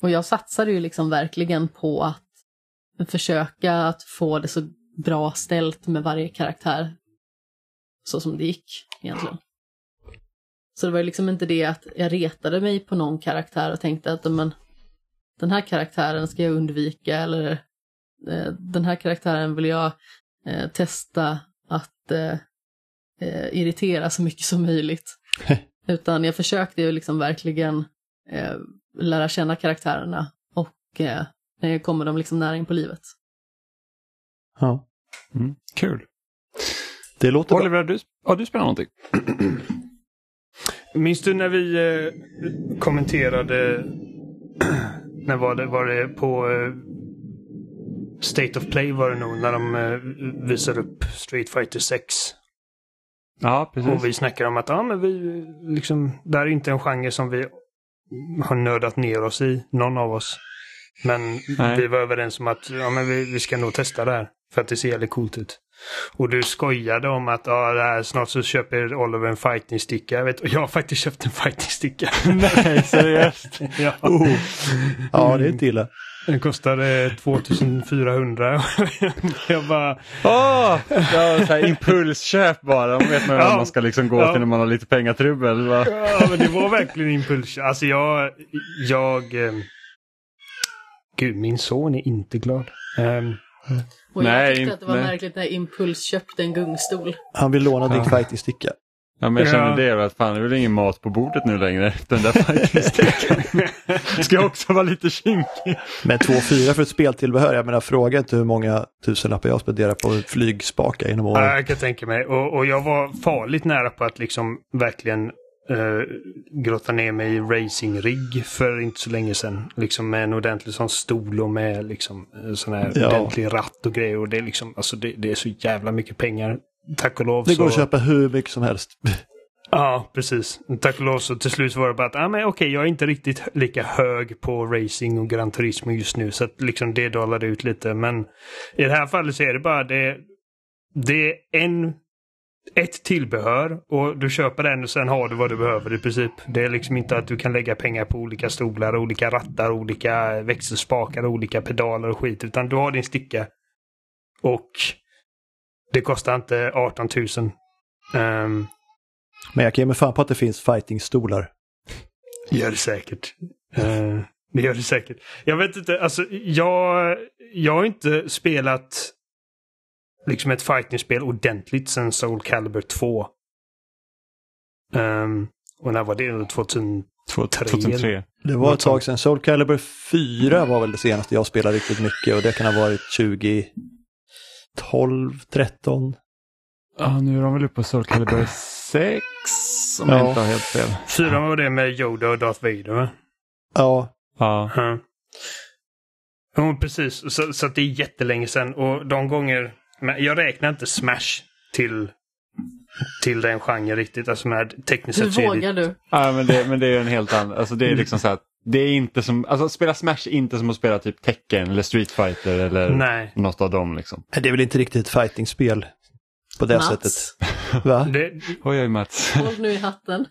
Och jag satsade ju liksom verkligen på att försöka att få det så bra ställt med varje karaktär så som det gick egentligen. Så det var ju liksom inte det att jag retade mig på någon karaktär och tänkte att men, den här karaktären ska jag undvika eller eh, den här karaktären vill jag eh, testa att eh, eh, irritera så mycket som möjligt. Utan jag försökte ju liksom verkligen eh, lära känna karaktärerna och eh, när jag kommer dem liksom nära in på livet. Ja. Mm. Kul. Det låter bra. Oliver, har du, har du spelat någonting? Minns du när vi eh, kommenterade, när var det, var det på eh, State of Play var det nog, när de eh, visade upp Street Fighter 6. Ja, precis. Och vi snackade om att ja, men vi, liksom, det här är inte en genre som vi har nördat ner oss i, någon av oss. Men Nej. vi var överens om att ja, men vi, vi ska nog testa det här. För att det ser jävligt coolt ut. Och du skojade om att ja, det här, snart så köper Oliver en fighting-sticka. Jag vet, och jag har faktiskt köpt en fighting-sticka. Nej, seriöst? ja. Oh. Ja, det är inte illa. Den kostade 2400. jag bara... Åh! Ja, så här impulsköp bara. Då vet man ju Ja. vad man ska liksom gå Ja. till när man har lite pengatrubbel. va? Ja, men det var verkligen impuls. Alltså jag... Jag... eh, Gud, min son är inte glad. Ehm, Och Nej, jag tyckte att det var nej. märkligt när Impuls köpte en gungstol. Han vill låna din Ja. fighting-sticka. Ja, men jag känner Ja. det, att fan det är väl ingen mat på bordet nu längre. Den där fighting-stickan. Ska också vara lite kinkig. Men 2-4 för ett speltillbehör, jag menar fråga inte hur många tusenlappar jag spenderar på flygspaka genom Ja, åren. jag kan tänka mig. Och, och jag var farligt nära på att liksom verkligen uh, grotta ner mig i racing-rigg för inte så länge sedan. Liksom med en ordentlig sån stol och med liksom en sån här Ja. ordentlig ratt och grejer. Och det är liksom, alltså det, det är så jävla mycket pengar. Tack och lov Det går så... att köpa hur mycket som helst. Ja, precis. Tack och lov så till slut var det bara att ah, men okej, jag är inte riktigt lika hög på racing och Gran Turismo just nu. Så att liksom det dalade ut lite. Men i det här fallet så är det bara det. Det är en, ett tillbehör och du köper den och sen har du vad du behöver i princip. Det är liksom inte att du kan lägga pengar på olika stolar, olika rattar, olika växelspakar, olika pedaler och skit. Utan du har din sticka. Och det kostar inte 18 000 Um, Men jag kan ge mig fan på att det finns fightingstolar. gör det säkert. Uh, det gör det säkert. Jag vet inte, alltså jag, jag har inte spelat liksom ett fightingspel ordentligt sedan Soul Calibur 2. Um, och när var det? 2000? 2003. Det var ett tag sedan. Soul Calibur 4 var väl det senaste jag spelade riktigt mycket och det kan ha varit 2012, 13. Ja, nu är de väl uppe på Soul Calibur 6 om Ja. jag inte har helt fel. Fyran var det med Yoda och Darth Vader va? Ja, Ja. Ja. Ja, precis. Så, så att det är jättelänge sedan och de gånger... Men jag räknar inte Smash till, till den genren riktigt. Alltså med tekniskt Hur det- vågar du? Ja, men det, men det är en helt annan, alltså det är liksom så att det är inte som, alltså att spela Smash är inte som att spela typ Tekken eller Street Fighter eller Nej. något av dem liksom. det är väl inte riktigt ett fightingspel på det sättet. Mats, Va? Det, Oj, oj Mats. håll nu i hatten.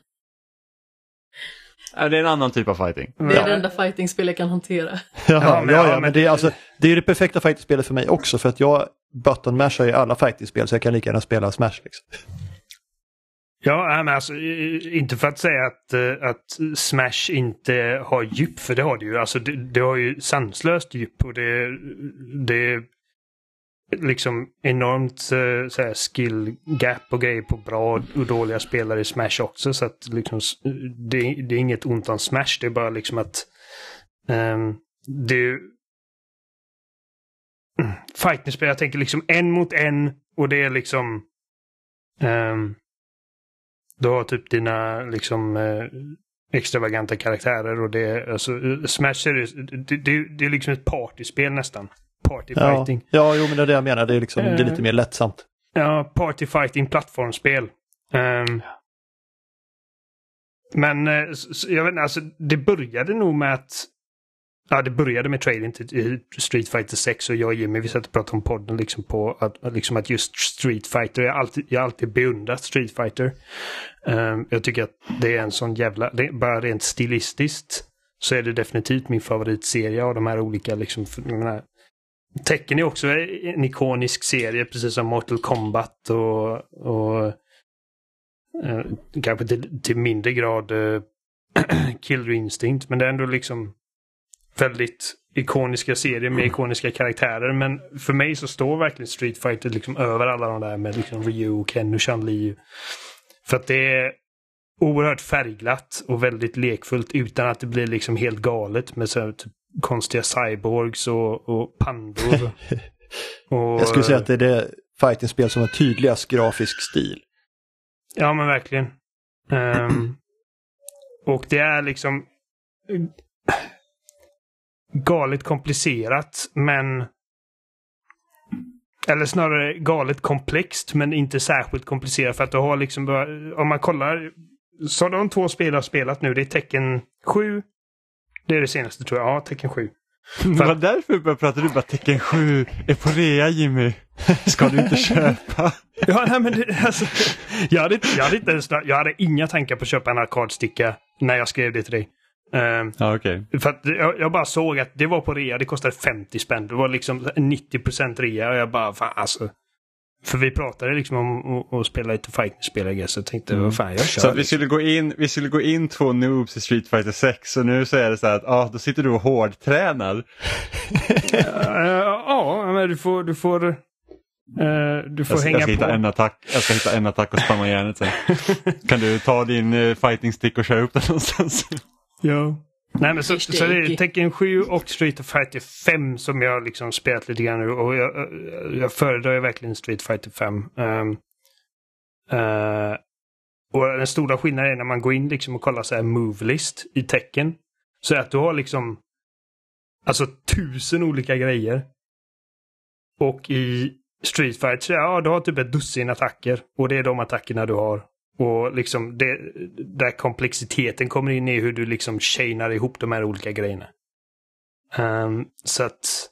Det är en annan typ av fighting. Det är Ja. det enda fightingspel jag kan hantera. Ja, men- ja, ja, men- det är, alltså, det är ju det perfekta fightingspelet för mig också för att jag button mashar i alla fightingspel så jag kan lika gärna spela Smash. Liksom ja, men alltså inte för att säga att, eh, att Smash inte har djup, för det har det ju. Alltså det, det har ju sanslöst djup och det, det är liksom enormt eh, så här, skill gap och grejer på bra och dåliga spelare i Smash också. Så att liksom, det, det är inget ont om Smash, det är bara liksom att um, det är mm, fightingspel, jag tänker liksom en mot en och det är liksom um, du har typ dina liksom eh, extravaganta karaktärer och det alltså eh, Smash är det, det, det, är liksom ett partyspel nästan. Party Ja, ja, jo men det är det jag menar. Det är, liksom, det är lite mer lättsamt. Ja, party fighting plattformsspel. Ehm, men eh, jag vet inte, alltså det började nog med att Ja, det började med trailern till Street Fighter 6 och jag och Jimmy vi satt och pratade om podden liksom på att, liksom att just Street Fighter, jag har alltid, jag alltid beundrat Street Fighter. Um, jag tycker att det är en sån jävla, det bara rent stilistiskt så är det definitivt min favoritserie av de här olika liksom, menar, Tecken är också en ikonisk serie, precis som Mortal Kombat och, och uh, kanske till, till mindre grad uh, Killer Instinct. Men det är ändå liksom väldigt ikoniska serier med ikoniska karaktärer. Men för mig så står verkligen Street Fighter liksom över alla de där med liksom Ryu, Ken och Chun-Li. För att det är oerhört färgglatt och väldigt lekfullt utan att det blir liksom helt galet med så typ, konstiga cyborgs och, och pandor. och, Jag skulle säga att det är det fightingspel som har tydligast grafisk stil. Ja, men verkligen. Ehm, och det är liksom galet komplicerat, men eller snarare galet komplext, men inte särskilt komplicerat för att du har liksom om man kollar, så de två spel jag har spelat nu, det är Tecken 7. Det är det senaste tror jag, ja, Tecken 7. Det var därför vi började prata, du bara Tecken 7 är på rea Jimmy. Ska du inte köpa? Ja, nej, men det, alltså, jag, hade, jag, hade inte ens, jag hade inga tankar på att köpa en arkadsticka när jag skrev det till dig. Ehm, Ja, okej. För jag, jag bara såg att det var på rea, det kostade 50 spänn. Det var liksom 90% rea och jag bara, fan alltså. För vi pratade liksom om att- spela lite fighting-spel, guess. Jag tänkte, vad fan, jag kör. Så vi liksom. skulle, gå in, vi skulle gå in två noobs i Street Fighter 6 och nu så är det så här att ah, då sitter du och hårdtränar. Ja, men du får, du får, eh, du får Jag, hänga jag, ska hitta på. en attack, jag ska hitta en attack och spamma järnet sen. Kan du ta din uh, fighting stick och köra upp den någonstans? Ja. Nej men så, så det är. Tecken 7 och Street Fighter 5 som jag liksom spelat lite grann nu och jag, jag föredrar ju verkligen Street Fighter 5. Um, eh, och den stora skillnaden är när man går in liksom och kollar så här move list i tecken. Så att du har liksom alltså tusen olika grejer. Och i Street Fighter, ja du har typ ett dussin attacker och det är de attackerna du har. Och liksom det, där komplexiteten kommer in i hur du liksom chainar ihop de här olika grejerna. Um, så att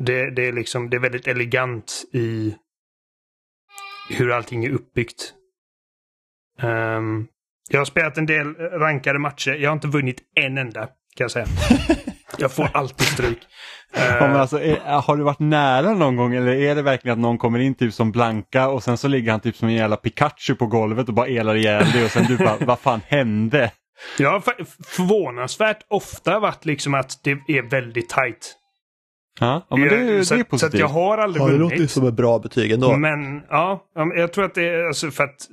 det, det är liksom, det är väldigt elegant i hur allting är uppbyggt. Um, jag har spelat en del rankade matcher. Jag har inte vunnit en enda, kan jag säga. Jag får alltid stryk. Ja, Eh, alltså, är, har du varit nära någon gång eller är det verkligen att någon kommer in typ som Blanka och sen så ligger han typ som en jävla Pikachu på golvet och bara elar ihjäl dig och sen du bara, vad fan hände? jag har förvånansvärt ofta varit liksom att det är väldigt tight. Ja, ja men det, det så, är att- så att positivt. jag har aldrig Ja, det låter ju vunnit. som ett bra betyg ändå. Men ja, jag tror att det är alltså för att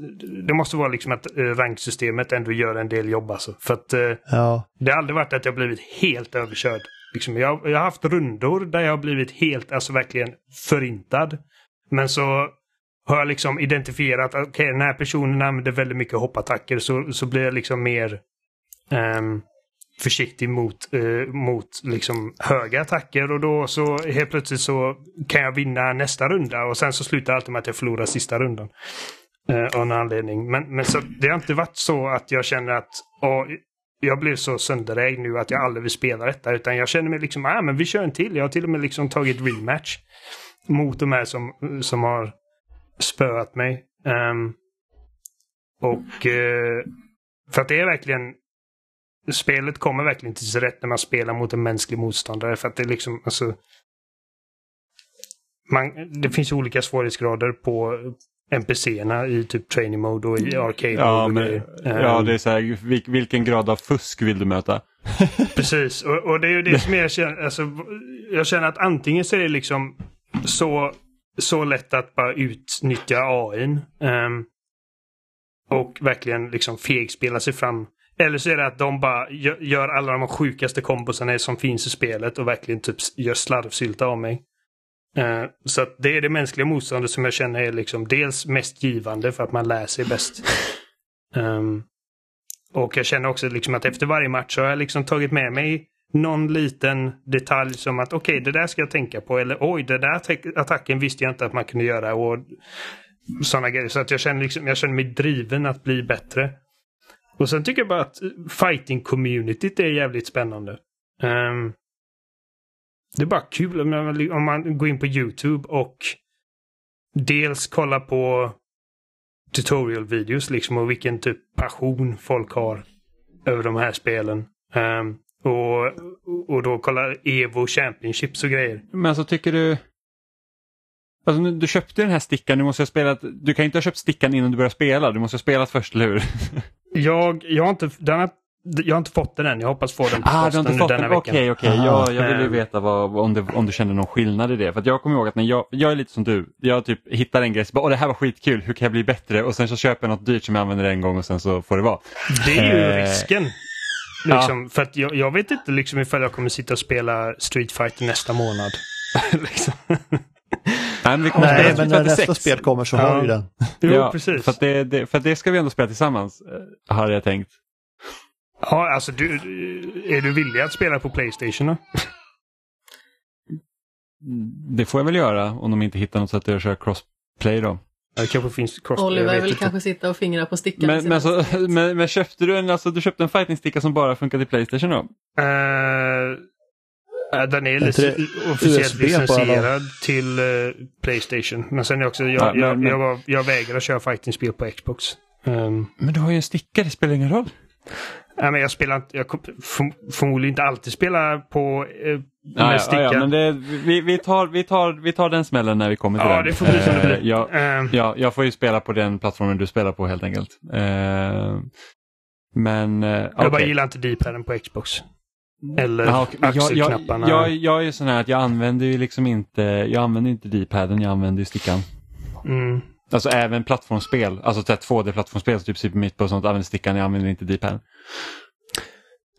det måste vara liksom att eh, ranksystemet ändå gör en del jobb alltså. För att eh, Ja, det har aldrig varit att jag blivit helt överkörd. Liksom, jag, jag har haft rundor där jag har blivit helt, alltså verkligen förintad. Men så har jag liksom identifierat att okej, den här personen använder väldigt mycket hoppattacker så, så blir jag liksom mer ehm, försiktig mot, eh, mot liksom höga attacker och då så helt plötsligt så kan jag vinna nästa runda och sen så slutar allt alltid med att jag förlorar sista rundan. Eh, av någon anledning. Men, men så det har inte varit så att jag känner att åh, jag blev så sönderägd nu att jag aldrig vill spela detta. Utan jag känner mig liksom, ah, men vi kör en till. Jag har till och med liksom tagit rematch mot de här som, som har spöat mig. Um, och eh, för att det är verkligen Spelet kommer verkligen till sin rätt när man spelar mot en mänsklig motståndare. För att det är liksom, alltså... Man, det finns olika svårighetsgrader på NPCerna i typ training mode och i arcade Ja, mode. men, ja, Ehm, det är så här, vil- vilken grad av fusk vill du möta? Precis, och, och det är ju det som jag känner. Alltså, jag känner att antingen så är det liksom så, så lätt att bara utnyttja AIn. ehm, och verkligen liksom fegspela sig fram. Eller så är det att de bara gör, alla de sjukaste kombosarna som finns i spelet och verkligen typ gör slarvsylta av mig. Eh, så att det är det mänskliga motståndet som jag känner är liksom dels mest givande för att man lär sig bäst. Ehm, och jag känner också liksom att efter varje match har jag liksom tagit med mig någon liten detalj som att okej, det där ska jag tänka på. Eller oj, den där attack- attacken visste jag inte att man kunde göra. Och sådana grejer. Så att jag känner, liksom, jag känner mig driven att bli bättre. Och sen tycker jag bara att fighting-communityt är jävligt spännande. Um, det är bara kul om man, om man går in på YouTube och dels kollar på tutorial-videos liksom och vilken typ passion folk har över de här spelen. Um, och, och då kollar Evo Championships och grejer. Men så tycker du... Alltså, du köpte den här stickan, du måste ha spelat... Du kan inte ha köpt stickan innan du började spela, du måste ha spelat först, eller hur? Jag, jag, har inte, den har, jag har inte fått den än. Jag hoppas få den på Ah, du posten nu denna den? veckan. Okej, okej. Aha. Ja, jag vill ju Ehm. veta vad, om, det, om du känner någon skillnad i det. För jag kommer ihåg att när jag, jag är lite som du. Jag typ hittar en grej, Åh, det här var skitkul, hur kan jag bli bättre? Och sen så köper jag något dyrt som jag använder en gång och sen så får det vara. Det är ju Eh, risken. Liksom, För att jag, jag vet inte liksom ifall jag kommer sitta och spela Street Fighter nästa månad. liksom. Nej, men vi Nej, men när nästa 6. spel kommer så Ja. har du den. Jo, ja, precis. För att, det, det, för att det ska vi ändå spela tillsammans, eh, hade jag tänkt. Ja, alltså du, är du villig att spela på Playstation då? Det får jag väl göra om de inte hittar något sätt att köra crossplay då. Det kanske finns crossplay, Oliver vill inte. kanske sitta och fingra på stickan. Men, men, så, hastighet. men, men köpte du en, alltså, du köpte en fighting-sticka som bara funkar till Playstation då? Eh, eh, den är det officiellt licensierad till eh, Playstation. Men sen är också, jag, Ja, men- jag, men- jag, var, jag vägrar köra fighting-spel på Xbox. Um, Men du har ju en sticka, det spelar ingen roll. nej, men jag spelar inte, jag förmodligen inte alltid spela på eh, Ja, med ja, sticka. ja, men det, vi, vi, tar, vi, tar, vi tar den smällen när vi kommer till Ja, den. det får bli som det Eh, blir. Ja, Ehm, ja, jag får ju spela på den plattformen du spelar på helt enkelt. Eh, men eh, Jag bara okej. gillar inte D-paden på Xbox. Eller Ja, okej. jag, jag, axelknapparna. jag, jag är ju sån här att jag använder ju liksom inte, jag använder inte D-paden, jag använder ju stickan. Mm. Alltså även plattformsspel, alltså så här 2D-plattformsspel, typ Super Meat och sånt, använder stickan, jag använder inte D-paden.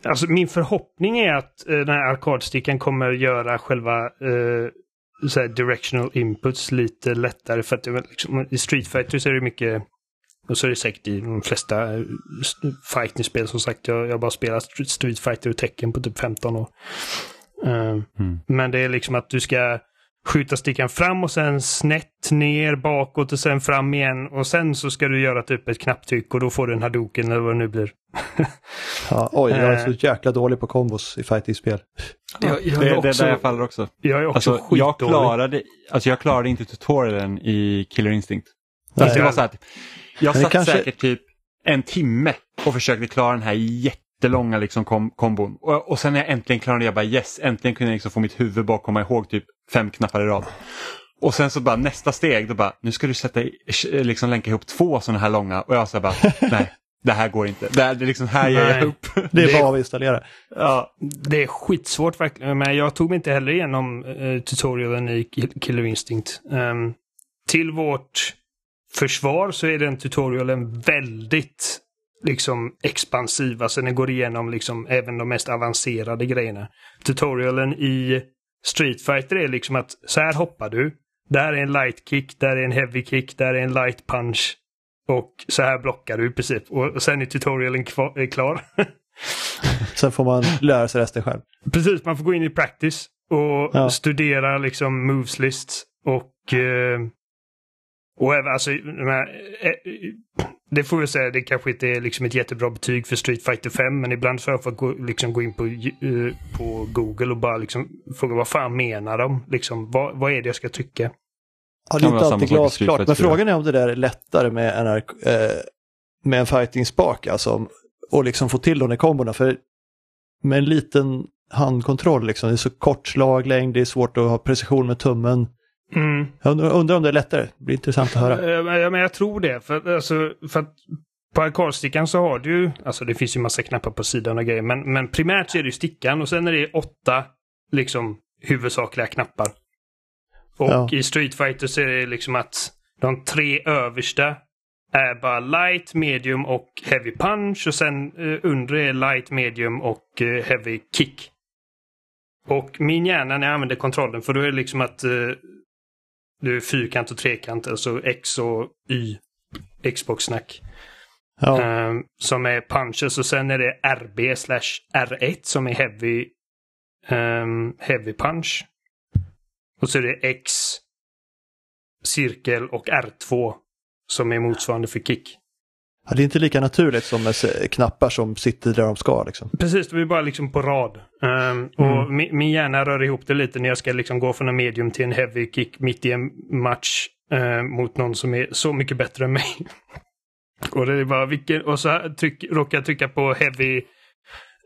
Alltså min förhoppning är att eh, den här arkadstickan kommer göra själva eh, så här directional inputs lite lättare. För att liksom, i Street Fighter så är det mycket, och så är det säkert i de flesta eh, fighting-spel som sagt. Jag jag har bara spelat St- Street Fighter och Tekken på typ 15 år. Eh, Mm. Men det är liksom att du ska skjuta stickan fram och sen snett ner bakåt och sen fram igen. Och sen så ska du göra typ ett knapptryck och då får du en hadoken eller vad det nu blir. Ja, oj, jag är så jäkla dålig på kombos i fighting-spel. Jag, jag, Det, är det är där jag faller också. jag är också Alltså, jag, skitdålig. klarade, alltså jag klarade inte tutorialen i Killer Instinct. Nej. Det var så här, jag satt kanske- säkert typ en timme och försökte klara den här jättelånga liksom kom kombon. Och, och sen när jag äntligen klarade det, jag bara yes, äntligen kunde jag liksom få mitt huvud bara komma ihåg typ fem knappar i rad. Och sen så bara nästa steg, då bara, nu ska du sätta liksom länka ihop två sådana här långa och jag sa bara, nej, det här går inte. Det, här, det är liksom här ger jag upp. Det är bara att installera. ja. Det är skitsvårt verkligen, men jag tog mig inte heller igenom uh, tutorialen i Kill- Killer Instinct. Ehm, till vårt försvar så är den tutorialen väldigt liksom expansiv. Alltså den går igenom liksom även de mest avancerade grejerna. Tutorialen i Street Fighter är liksom att så här hoppar du. Där är en light kick, där är en heavy kick, där är en light punch. Och så här blockar du i princip. Och sen är tutorialen är klar. Sen får man lära sig resten själv. Precis, man får gå in i practice och Ja. studera liksom moves lists och eh, och även alltså, här, eh, eh, det får jag säga, det kanske inte är liksom ett jättebra betyg för Street Fighter 5, men ibland får jag fått gå, liksom gå in på, eh, på Google och bara liksom fråga vad fan menar de? Liksom, vad, vad är det jag ska trycka? Ja, det är inte alltid glasklart, men 4. frågan är om det där är lättare med en, eh, med en fighting spak, alltså, och liksom få till de där kombona. För med en liten handkontroll, liksom, det är så kort slaglängd, det är svårt att ha precision med tummen. Mm. Jag undrar, om det är lättare, det blir intressant att höra. Eh, Ja, men jag tror det. För, alltså, för att på arkadstickan så har du ju, alltså det finns ju massa knappar på sidan och grejer, men, men primärt så är det ju stickan och sen är det åtta liksom huvudsakliga knappar. Och Ja. i Street Fighter så är det liksom att de tre översta är bara light, medium och heavy punch och sen eh, undre är light, medium och eh, heavy kick. Och min hjärna när jag använder kontrollen, för då är det liksom att eh, du är fyrkant och trekant, alltså X och Y. Xbox-snack. Ja, Ehm, som är punches och sen är det RB slash R1 som är heavy, ehm, heavy punch. Och så är det X, cirkel och R2 som är motsvarande för kick. Ja, det är inte lika naturligt som med knappar som sitter där de ska. Liksom. Precis, det är bara liksom på rad. Ehm, Och min, min hjärna rör ihop det lite när jag ska liksom gå från en medium till en heavy kick mitt i en match eh, mot någon som är så mycket bättre än mig. och det är bara vilken, och så tryck, råkar jag trycka på heavy,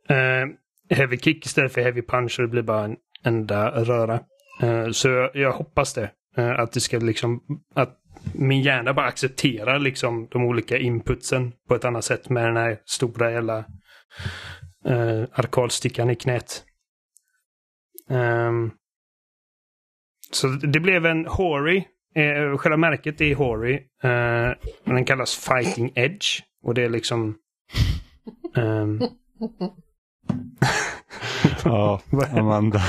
eh, heavy kick istället för heavy punch och det blir bara en enda röra. Eh, så jag, jag hoppas det. eh, att det ska liksom, att min hjärna bara accepterar liksom de olika inputsen på ett annat sätt med den här stora jävla eh, arkadstickan i knät. Ehm, så det blev en Hori. Eh, själva märket är Hori. Eh, men den kallas Fighting Edge. Och det är liksom... ehm, ja, Amanda.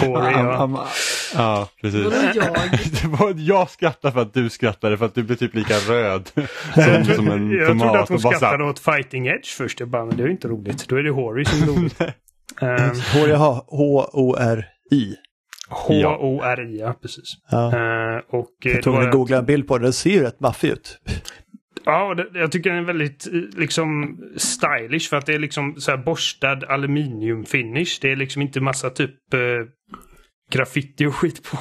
Hori, ja. Ja, precis. Vadå jag? Det var, jag skrattar för att du skrattade för att du blir typ lika röd Jag, som, som en jag trodde tomat. att hon bara skrattade åt Fighting Edge först. Jag bara, men det är ju inte roligt. Då är det Hori som är roligt. Ehm, H-O-R-I. H-O-R-I, ja precis. Ja. Eh, och eh, Jag tog en googla en bild på den, den ser ju rätt maffig ut. Ja, och det, jag tycker den är väldigt eh, liksom stylish för att det är liksom så här borstad aluminiumfinish. Det är liksom inte massa typ eh, graffiti och skit på.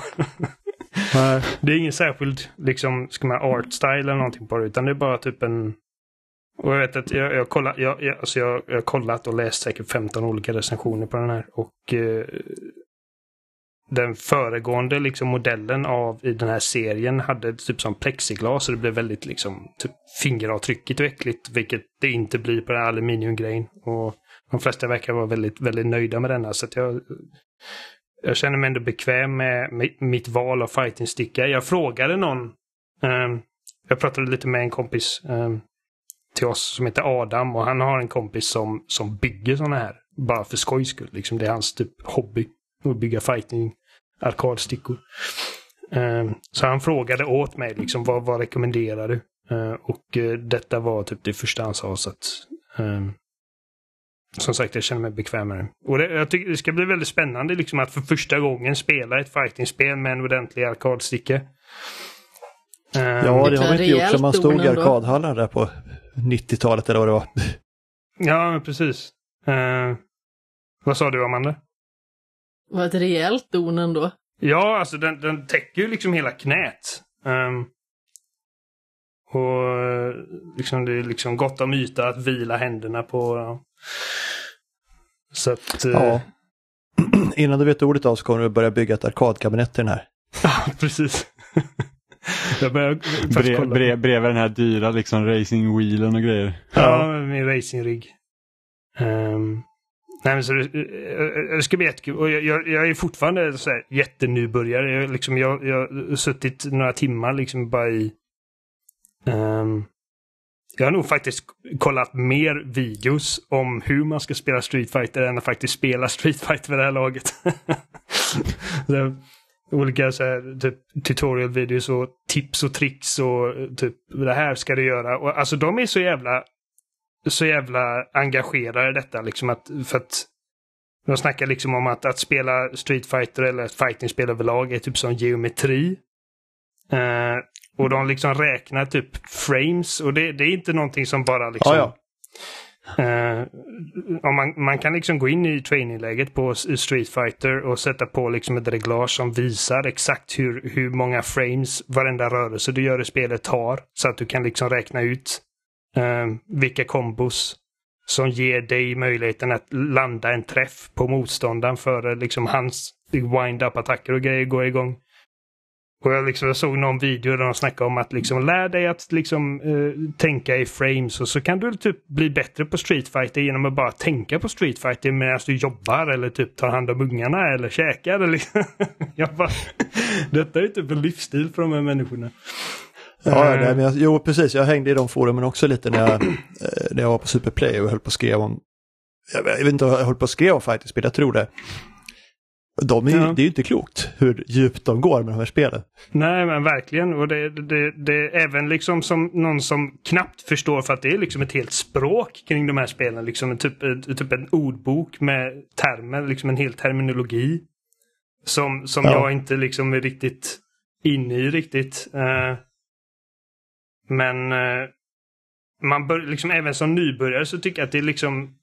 det är ingen särskild liksom, ska man art style eller någonting på det utan det är bara typ en och jag vet att jag, jag, kollat, jag, jag, alltså jag, jag har kollat och läst säkert 15 olika recensioner på den här. Och eh, den föregående liksom, modellen av i den här serien hade typ som plexiglas. Så det blev väldigt liksom typ fingeravtryckigt och äckligt. Vilket det inte blir på den här aluminiumgrejen. Och de flesta verkar vara väldigt, väldigt nöjda med denna. Så att jag, jag känner mig ändå bekväm med, med mitt val av fighting-sticka. Jag frågade någon. eh, jag pratade lite med en kompis eh, till oss som heter Adam och han har en kompis som, som bygger sådana här. Bara för skojs skull. Liksom, det är hans typ hobby. Att bygga fighting arkadstickor. Eh, så han frågade åt mig liksom vad, vad rekommenderar du? Ehm, och eh, detta var typ det första han sa. Så att, ehm, som sagt, jag känner mig bekväm med det. Och det, jag tycker det ska bli väldigt spännande liksom att för första gången spela ett fightingspel med en ordentlig arkadsticka. Ehm, Ja, Det har man inte gjort sedan man stod i arkadhallen där på 90-talet eller vad det var. Ja, precis. Eh, vad sa du, Amanda? Det var ett rejält don ändå. Ja, alltså den, den täcker ju liksom hela knät. Ehm, Och eh, liksom, det är liksom gott om yta att vila händerna på. Ja. Så att... eh, Ja. Innan du vet ordet av så kommer du börja bygga ett arkadkabinett till den här. Ja, precis. Jag börjar Bre, kolla. bre, bredvid den här dyra liksom racingwheelen och grejer. Ja, min racingrigg. Um, nej men så det, eh, det ska bli jättekul. Och jag, jag, jag är fortfarande så här jättenybörjare. Jag, liksom, jag, jag har suttit några timmar liksom bara i... Um, jag har nog faktiskt kollat mer videos om hur man ska spela Street Fighter än att faktiskt spela Street Fighter vid det här laget. så, olika så här, typ, tutorial-videos och tips och tricks och typ det här ska du göra. Och, alltså de är så jävla så jävla engagerade i detta liksom att för att de snackar liksom om att, att spela Street Fighter eller ett fightingspel överlag är typ som geometri. Uh, och de liksom räknar typ frames och det, det är inte någonting som bara liksom Ja, Eh, om man, man kan liksom gå in i trainingläget på Street Fighter och sätta på liksom ett reglage som visar exakt hur, hur många frames varenda rörelse du gör i spelet tar. Så att du kan liksom räkna ut eh, vilka kombos som ger dig möjligheten att landa en träff på motståndaren före liksom hans wind-up-attacker och grejer går igång. Och jag, liksom, jag såg någon video där de snackade om att liksom lär dig att liksom, eh, tänka i frames och så kan du typ bli bättre på Street Fighter genom att bara tänka på Street Fighter medan du jobbar eller typ tar hand om ungarna eller käkar. Eller liksom. jag bara, Detta är typ en livsstil för de här människorna. Ja, Eh, nej, men jag, jo precis. Jag hängde i de forumen också lite när jag, eh, när jag var på Superplay och höll på att skriva om... Jag, vet- jag vet inte jag höll på att skriva om fightingspel, jag tror det. De är, ju- Ja. Det är ju inte klokt hur djupt de går med de här spelen. Nej, men verkligen. Och det, det, det är även liksom som någon som knappt förstår för att det är liksom ett helt språk kring de här spelen. Liksom en typ, typ en ordbok med termer, liksom en hel terminologi. Som, som Ja. jag inte liksom är riktigt inne i riktigt. Eh, men eh, man bör, liksom även som nybörjare så tycker jag att det är liksom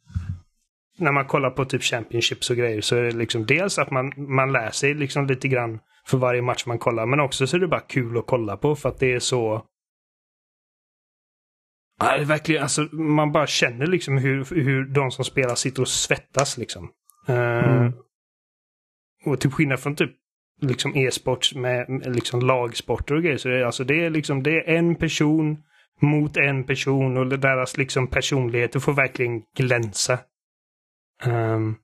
när man kollar på typ Championships och grejer så är det liksom dels att man, man lär sig liksom lite grann för varje match man kollar. Men också så är det bara kul att kolla på för att det är så... Ja, det är verkligen, alltså, man bara känner liksom hur, hur de som spelar sitter och svettas liksom. Eh, Mm. Och till skillnad från typ liksom e-sport med, med liksom lagsporter och grejer så det, alltså, det är liksom det är en person mot en person och deras liksom personligheter får verkligen glänsa. Um,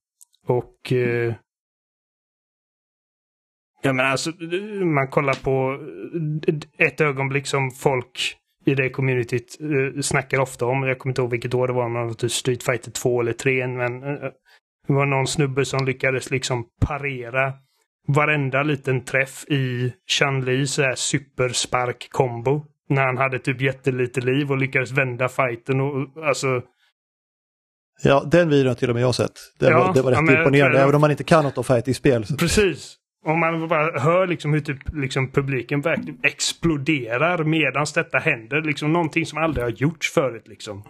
och eh, uh, Ja men alltså, man kollar på ett ögonblick som folk i det communityt uh, snackar ofta om. Jag kommer inte ihåg vilket år det var, men det var typ Street Fighter 2 eller 3. Men uh, det var någon snubbe som lyckades liksom parera varenda liten träff i Chun-Li så här superspark-kombo. När han hade typ jättelite liv och lyckades vända fighten och alltså Ja, den videon har till och med jag sett. Det Ja, var, det var ja, rätt jag imponerande, även om man inte kan något om fighting-spel. Precis. Om man bara hör liksom hur typ, liksom publiken verkligen exploderar medan detta händer. Liksom någonting som aldrig har gjorts förut. Liksom.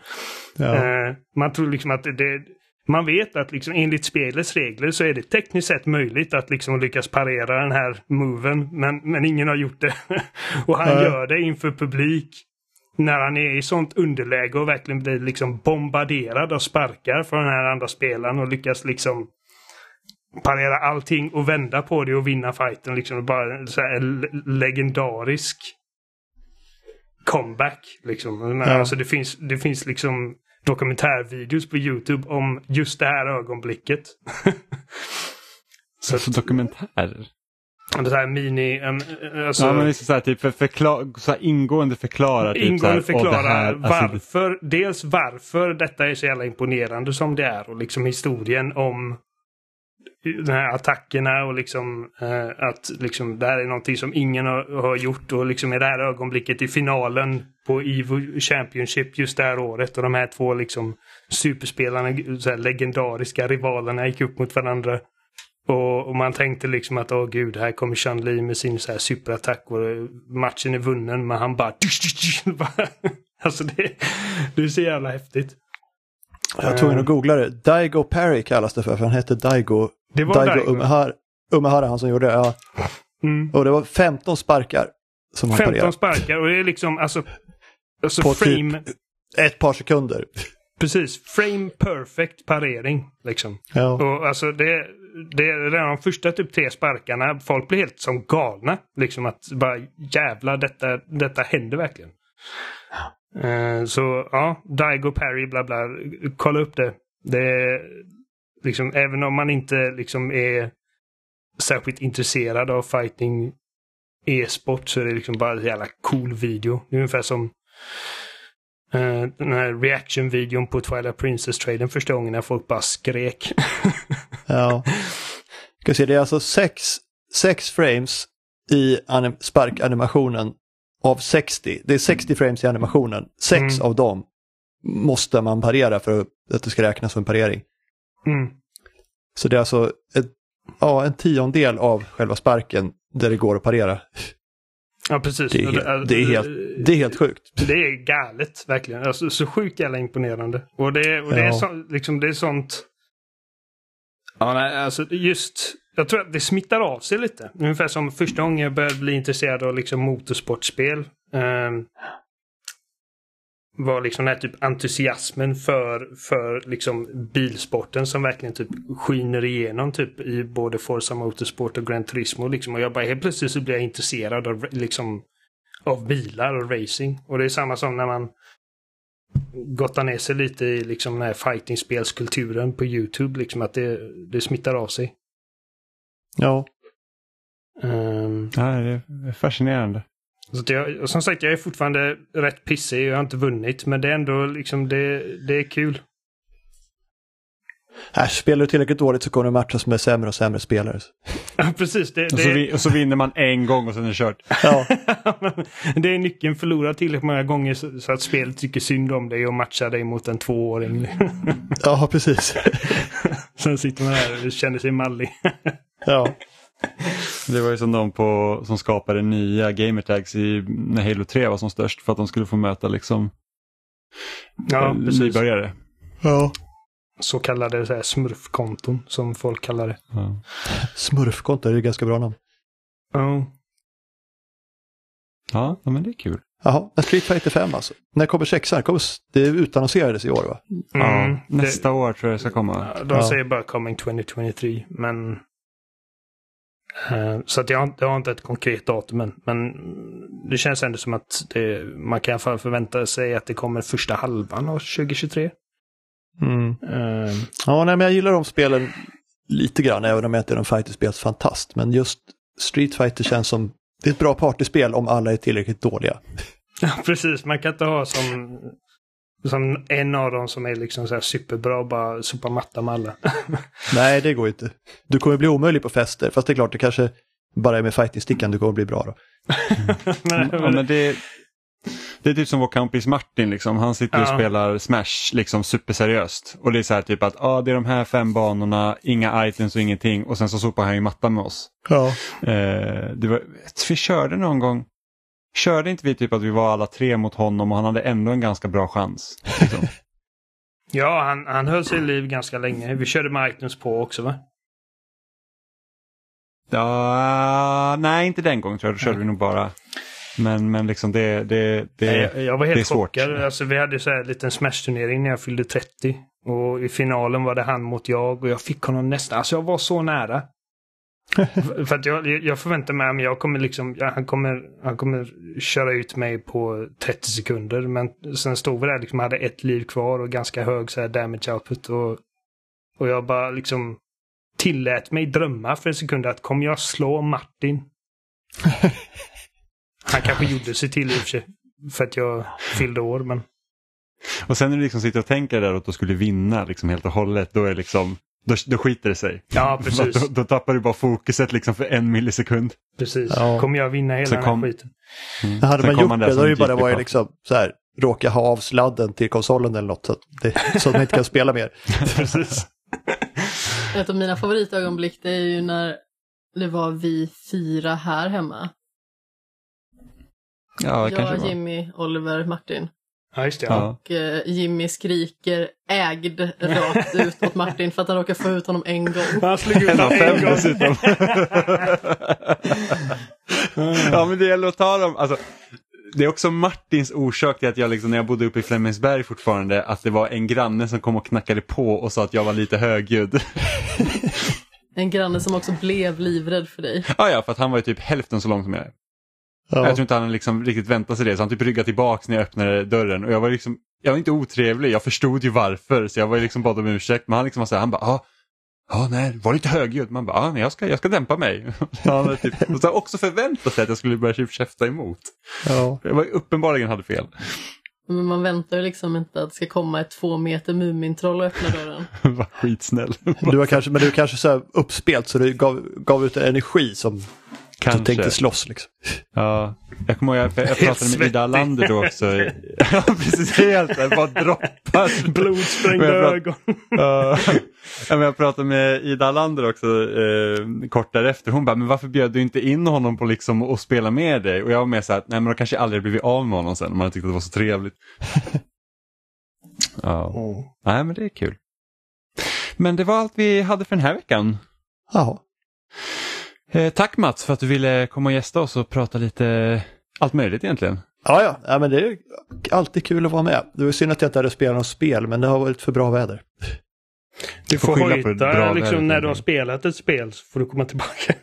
Ja. Eh, man tror liksom att det... Man vet att liksom enligt spelets regler så är det tekniskt sett möjligt att liksom lyckas parera den här moven. Men, men ingen har gjort det. och han Nej. gör det inför publik. När han är i sånt underläge och verkligen blir liksom bombarderad av sparkar från den här andra spelaren och lyckas liksom parera allting och vända på det och vinna fighten. Liksom bara så legendarisk comeback. Liksom. Ja. Alltså det finns, det finns liksom dokumentärvideos på Youtube om just det här ögonblicket. så Alltså dokumentärer. Så här mini... em, alltså, ja, men liksom så här, typ för, förkla- så här ingående förklara. Typ, ingående så här, "Åh, det förklara här, alltså, det- varför, dels varför detta är så jävla imponerande som det är och liksom historien om de här attackerna och liksom eh, att liksom det här är någonting som ingen har, har gjort och liksom i det här ögonblicket i finalen på Evo Championship just det här året och de här två liksom superspelarna, så legendariska rivalerna gick upp mot varandra. Och, och man tänkte liksom att åh gud, här kommer Sean Lee med sin så här superattack och eh, matchen är vunnen men han bara... alltså det, det är så jävla häftigt. Jag var tvungen att googla det. Daigo Perry kallas det för, för han hette Daigo, Det var Daigo Daigo. Umehara, Umehara, han som gjorde det. Ja. Mm. Och det var 15 sparkar som han 15 parerade. sparkar och det är liksom alltså Alltså På typ- frame, Ett par sekunder. precis, frame perfect parering. Liksom. Ja. Och alltså det, det är redan de första typ tre sparkarna, folk blir helt som galna. Liksom att bara jävlar, detta, detta händer verkligen. Eh, så ja, Daigo Perry, bla bla, kolla upp det. Det är liksom, även om man inte liksom är särskilt intresserad av fighting e-sport så är det liksom bara en jävla cool video. Det är ungefär som eh, den här reaction-videon på Twilight Princess-traden första gången när folk bara skrek. ja. Ska se, det är alltså sex, sex frames i anim- sparkanimationen av 60. Det är 60 frames i animationen. Sex Mm. av dem måste man parera för att det ska räknas som en parering. Mm. Så det är alltså ett, ja, en tiondel av själva sparken där det går att parera. Ja, precis. Det är helt, det är helt, det är helt sjukt. Det är galet, verkligen. Alltså, så sjukt jävla imponerande. Och det, och det, är, Ja. så, liksom, det är sånt... Ja, nej, alltså just... Jag tror att det smittar av sig lite. Ungefär som första gången jag började bli intresserad av liksom motorsportspel. ehm, var liksom den här typ entusiasmen för, för liksom bilsporten som verkligen typ skiner igenom typ i både Forza Motorsport och Gran Turismo. Liksom. Och jag bara helt plötsligt så blir jag intresserad av liksom av bilar och racing. Och det är samma som när man gottar ner sig lite i liksom den här fightingspelskulturen på YouTube. Liksom att det, det smittar av sig. Ja, Ehm, Ja, det är fascinerande. så jag, som sagt, jag är fortfarande rätt pissig. Jag har inte vunnit. Men det är ändå liksom, det, det är kul. Här, spelar du tillräckligt dåligt så kommer du matchas med sämre och sämre spelare. Ja, precis. Det, Och så, det, vi, och så vinner man en gång och sen är det kört. Ja, det är nyckeln. Förlora tillräckligt många gånger så, så att spelet tycker synd om dig och matchar dig mot en tvååring. ja precis. Sen sitter man här och känner sig mallig. Ja. Det var ju som de på, som skapade nya gamertags i, när Halo 3 var som störst för att de skulle få möta liksom Ja, eh, nybörjare. ja. Så kallade så här smurfkonton som folk kallar det. Ja. Smurfkonto är ju ganska bra namn. Ja. Ja, ja, men det är kul. Jaha, Street Fighter 5 alltså. När kommer sexan? Kommer, det utannonserades i år va? Ja, Mm, nästa år tror jag det ska komma. det, de Ja. säger bara coming 2023, men... eh, så att jag, har inte- jag har inte ett konkret datum än. Men det känns ändå som att det, man kan i alla fall förvänta sig att det kommer första halvan av 2023. Mm. Eh, Ja, nej, men jag gillar de spelen lite grann, även om jag inte är någon fighterspels fantast. Men just Street Fighter känns som, det är ett bra partyspel om alla är tillräckligt dåliga. Ja, precis. Man kan inte ha som, som en av dem som är liksom så här superbra och bara sopa matta med alla. Nej, det går inte. Du kommer bli omöjlig på fester, fast det är klart, det kanske bara är med fighting-stickan du kommer bli bra då. men, Ja, men det, det är typ som vår kompis Martin, liksom. han sitter och Ja. spelar Smash liksom superseriöst. Och det är så här typ att ah, det är de här fem banorna, inga items och ingenting och sen så sopar han ju mattan med oss. Ja. Eh, det var, vi körde någon gång, körde inte vi typ att vi var alla tre mot honom och han hade ändå en ganska bra chans? Liksom. ja, han, han höll sig i liv ganska länge. Vi körde med items på också va? ja, nej, inte den gången tror jag, då körde vi nog bara. Men, men liksom det, det, det, jag, jag var det är helt svårt. chockad. Alltså, vi hade så här en liten Smash-turnering när jag fyllde 30. Och i finalen var det han mot jag och jag fick honom nästan. Alltså jag var så nära. För- att jag, jag förväntar mig att jag kommer liksom, ja, han, kommer, han kommer köra ut mig på 30 sekunder. Men sen stod vi där liksom, hade ett liv kvar och ganska hög så här damage output. Och, och jag bara liksom tillät mig drömma för en sekund att kommer jag slå Martin? Han kanske gjorde sig till i och för sig. För att jag fyllde år, men... Och sen när du liksom sitter och tänker där att du skulle vinna liksom helt och hållet, då är liksom, då, då skiter det sig. Ja, precis. då, då tappar du bara fokuset liksom för en millisekund. Precis. Ja. Kommer jag vinna hela Sen den här kom- skiten? Mm. Hade Sen man kom gjort där det, då hade det bara varit liksom så här, råka ha av sladden till konsolen eller något så att, det, så att man inte kan spela mer. Precis. Ett av mina favoritögonblick det är ju när det var vi fyra här hemma. Ja, det kanske Jag, var. Jimmy, Oliver, Martin. Ja, just det. Ja. Ja. Och eh, Jimmy skriker ägd rakt ut åt Martin för att han råkar få ut honom en gång. Han slog ut honom fem en gång. dessutom. ja men det gäller att ta dem, alltså det är också Martins orsak till att jag liksom, när jag bodde uppe i Flemingsberg fortfarande, att det var en granne som kom och knackade på och sa att jag var lite högljudd. En granne som också blev livrädd för dig. ah, ja, för att han var ju typ hälften så lång som jag är. Ja. Jag tror inte han liksom riktigt väntade sig det, så han typ ryggade tillbaks när jag öppnade dörren. Och jag var liksom, jag var inte otrevlig, jag förstod ju varför, så jag var liksom bad om ursäkt. Men han liksom var så här, han bara, ja, ah, nej, var lite högljudd. Man bara, men jag ska, jag ska dämpa mig. han typ, och så också förväntat sig att jag skulle börja typ käfta emot. Ja. Jag var uppenbarligen hade fel. Men man väntar liksom inte att det ska komma ett två meter Mumintroll och öppna dörren. var skitsnäll. Du var kanske, men du var kanske så här uppspelt så du gav, gav ut en energi som Kanske. du tänkte slåss. Liksom. Ja, jag kommer ihåg, jag, jag pratade med. Ida Lander då också. ja, precis. Helt, det bara droppar. Blodsprängda ögon. Ja, men jag pratade med Ida Lander också eh, kort därefter. Hon bara, men varför bjöd du inte in honom på liksom att spela med dig? Och jag var med så här, nej men då kanske aldrig blivit av med honom sen om man hade tyckt att det var så trevligt. ja, nej men det är kul. Men det var allt vi hade för den här veckan. Jaha. Eh, tack Mats för att du ville komma och gästa oss och prata lite allt möjligt egentligen. Ja, ja, ja, men det är alltid kul att vara med. Det var synd att jag inte hade spelat något spel, men det har varit för bra väder. Du får får hojta liksom, väder, när du har spelat ett spel så får du komma tillbaka.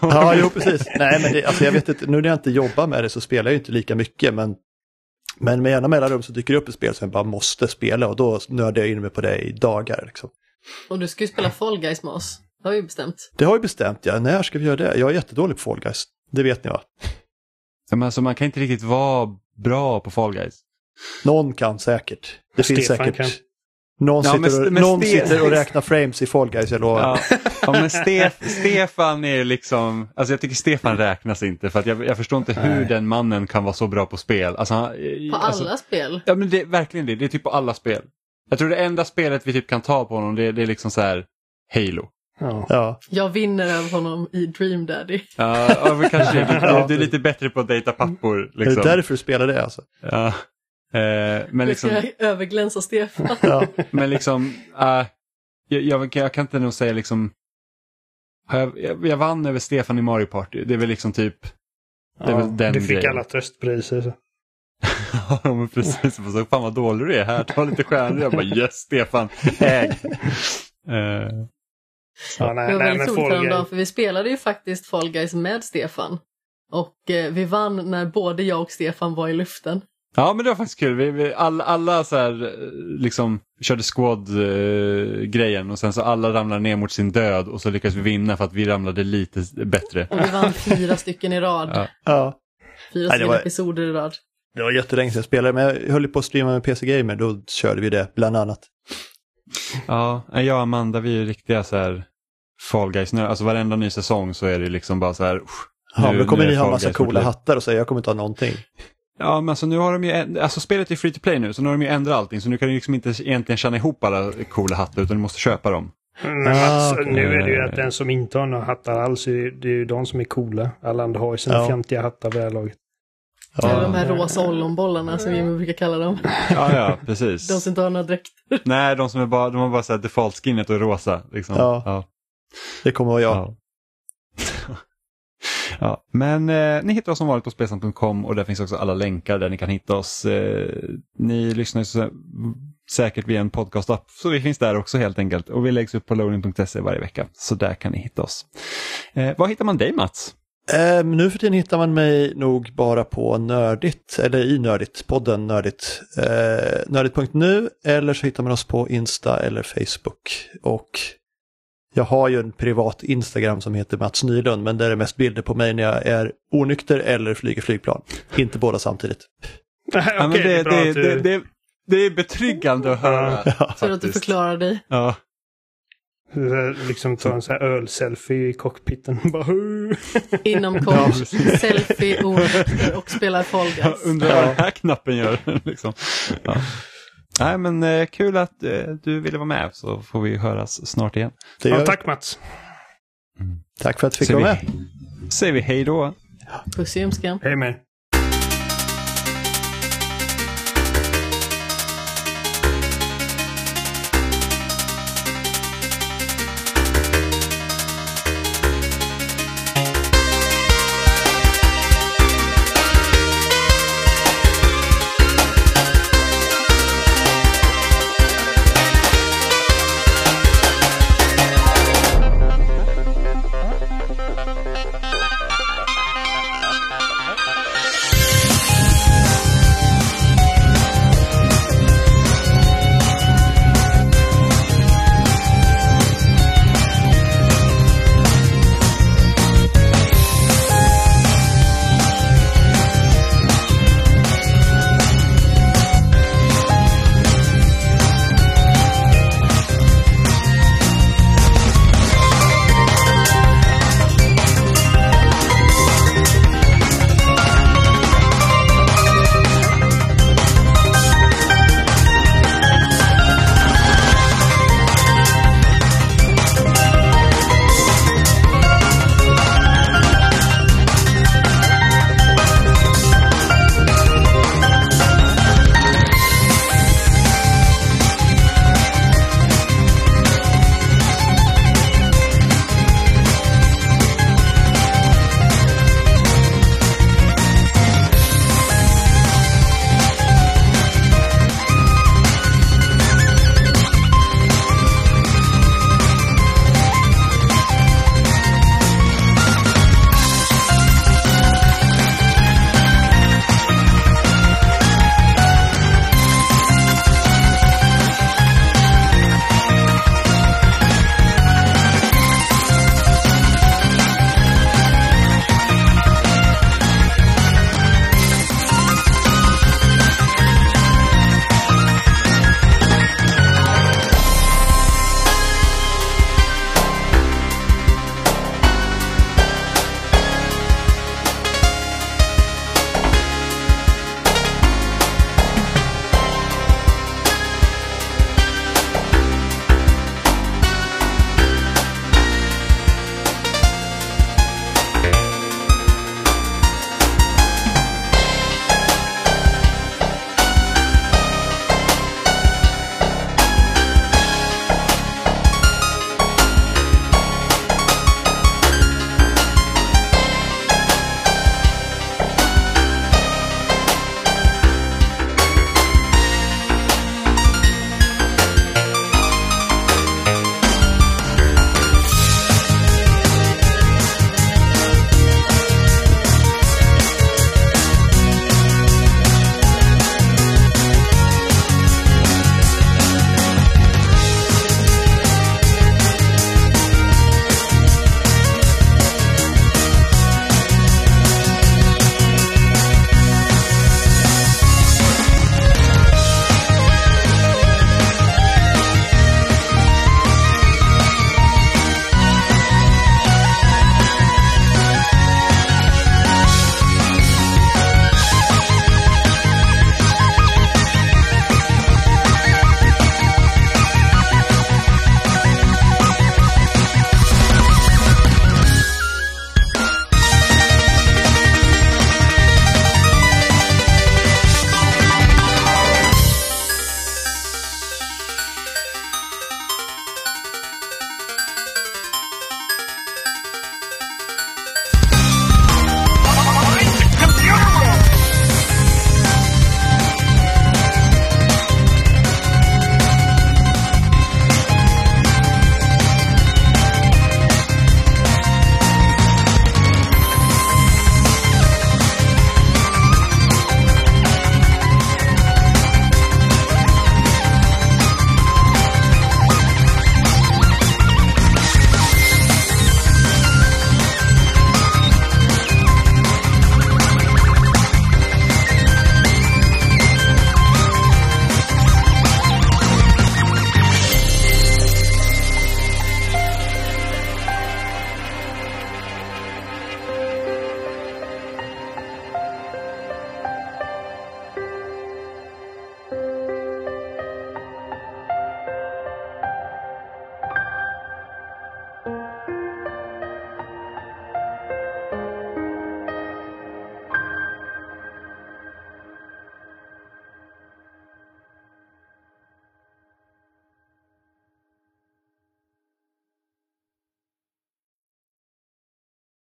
Ja, jo, precis. Nej, men det, alltså, jag vet inte, nu när jag inte jobbar med det så spelar jag ju inte lika mycket, men, men med jämna mellanrum så dyker det upp ett spel som jag bara måste spela och då nördar jag in mig på det i dagar. Liksom. Och du ska ju spela Fall Guys med oss. Det har vi bestämt. Det har ju bestämt, ja. När ska vi göra det? Jag är jättedålig på Fall Guys. Det vet ni va? Ja, men alltså, man kan inte riktigt vara bra på Fall Guys. Någon kan säkert. Det finns Stefan säkert. kan. Någon, Ja, sitter, men- och, men någon sitter och räknar frames i Fall Guys, jag lovar. Ja, ja men Stef, Stefan är ju liksom, alltså jag tycker Stefan räknas inte för att jag, jag förstår inte hur Nej. den mannen kan vara så bra på spel. Alltså, han- På alltså, alla spel. Ja men det är verkligen det, det är typ på alla spel. Jag tror det enda spelet vi typ kan ta på honom det, det är liksom så här Halo. Ja. Ja. Jag vinner över honom i Dream Daddy. Ja, ja men kanske. Du, du är lite bättre på att dejta pappor. Är det Liksom. därför du spelar det alltså? Ja. Eh, men liksom, ska jag överglänsa Stefan. Ja. men liksom eh, jag, jag, jag kan inte nog säga liksom, jag, jag, jag vann över Stefan i Mario Party. Det är väl liksom typ Det är väl den du fick grejen. alla tröstpriser. Så. Ja men precis, så, fan vad dålig du är här, ta lite stjärnor. Jag bara yes Stefan, äg. Eh, Ja, nej, Det var nej, väldigt roligt häromdagen för vi spelade ju faktiskt Fall Guys med Stefan. Och eh, vi vann när både jag och Stefan var i luften. ja men det var faktiskt kul, vi, vi, alla, alla så här, eh, liksom körde squad-grejen och sen så alla ramlade ner mot sin död och så lyckades vi vinna för att vi ramlade lite bättre. Och vi vann fyra stycken i rad. Ja. ja. Fyra det var- episoder i rad. Det var jättelänge sedan jag spelade, men jag höll på att streama med PC Gamer, då körde vi det bland annat. Ja, jag och Amanda vi är ju riktiga så här Fall Guys nu, alltså varenda ny säsong så är det liksom bara så här usch, Ja, nu- men kommer ni ha massa coola hattar och säga jag kommer inte ha någonting. Ja, men alltså nu har de ju, alltså spelet är free to play nu, så nu har de ju ändrat allting, så nu kan du liksom inte egentligen tjäna ihop alla coola hattar, utan du måste köpa dem. Men Ah, okej. nu är det ju att den som inte har några hattar alls, det är ju de som är coola. Alla andra har ju sina Ja. fjantiga hattar vid det här laget. Eller de här rosa ollonbollarna som Jimmy brukar kalla dem. Ja, ja, precis. De som inte har några dräkter. Nej, de som är bara, de har bara så här default-skinnet och rosa. Liksom. Ja. ja. Det kommer vara jag. Ja. ja. Men eh, ni hittar oss som vanligt på spelsam.com och där finns också alla länkar där ni kan hitta oss. Eh, ni lyssnar ju så, säkert via en podcast-app så vi finns där också helt enkelt. Och vi läggs upp på loading.se varje vecka så där kan ni hitta oss. Eh, var hittar man dig Mats? Eh, nu för tiden hittar man mig nog bara på Nördigt, eller i Nördigt, podden Nördigt. Eh, Nördigt.nu eller så hittar man oss på Insta eller Facebook. Och jag har ju en privat Instagram som heter Mats Nylund, men där är det mest bilder på mig när jag är onykter eller flyger flygplan. Inte båda samtidigt. Okej, ja, men det, det, det, det, det, det är betryggande att höra. För att du förklarar dig. Ja. Liksom ta en sån här ölselfie i cockpiten. Inom kort, selfie, onykter och spelar Fall Guys. undrar vad den här knappen gör. liksom. ja. Nej men eh, kul att eh, du ville vara med så får vi höras snart igen. Det gör, ja, tack. Mats. tack för att jag fick vara med. Säger vi hej då. Puss i ljumsken. Hej med.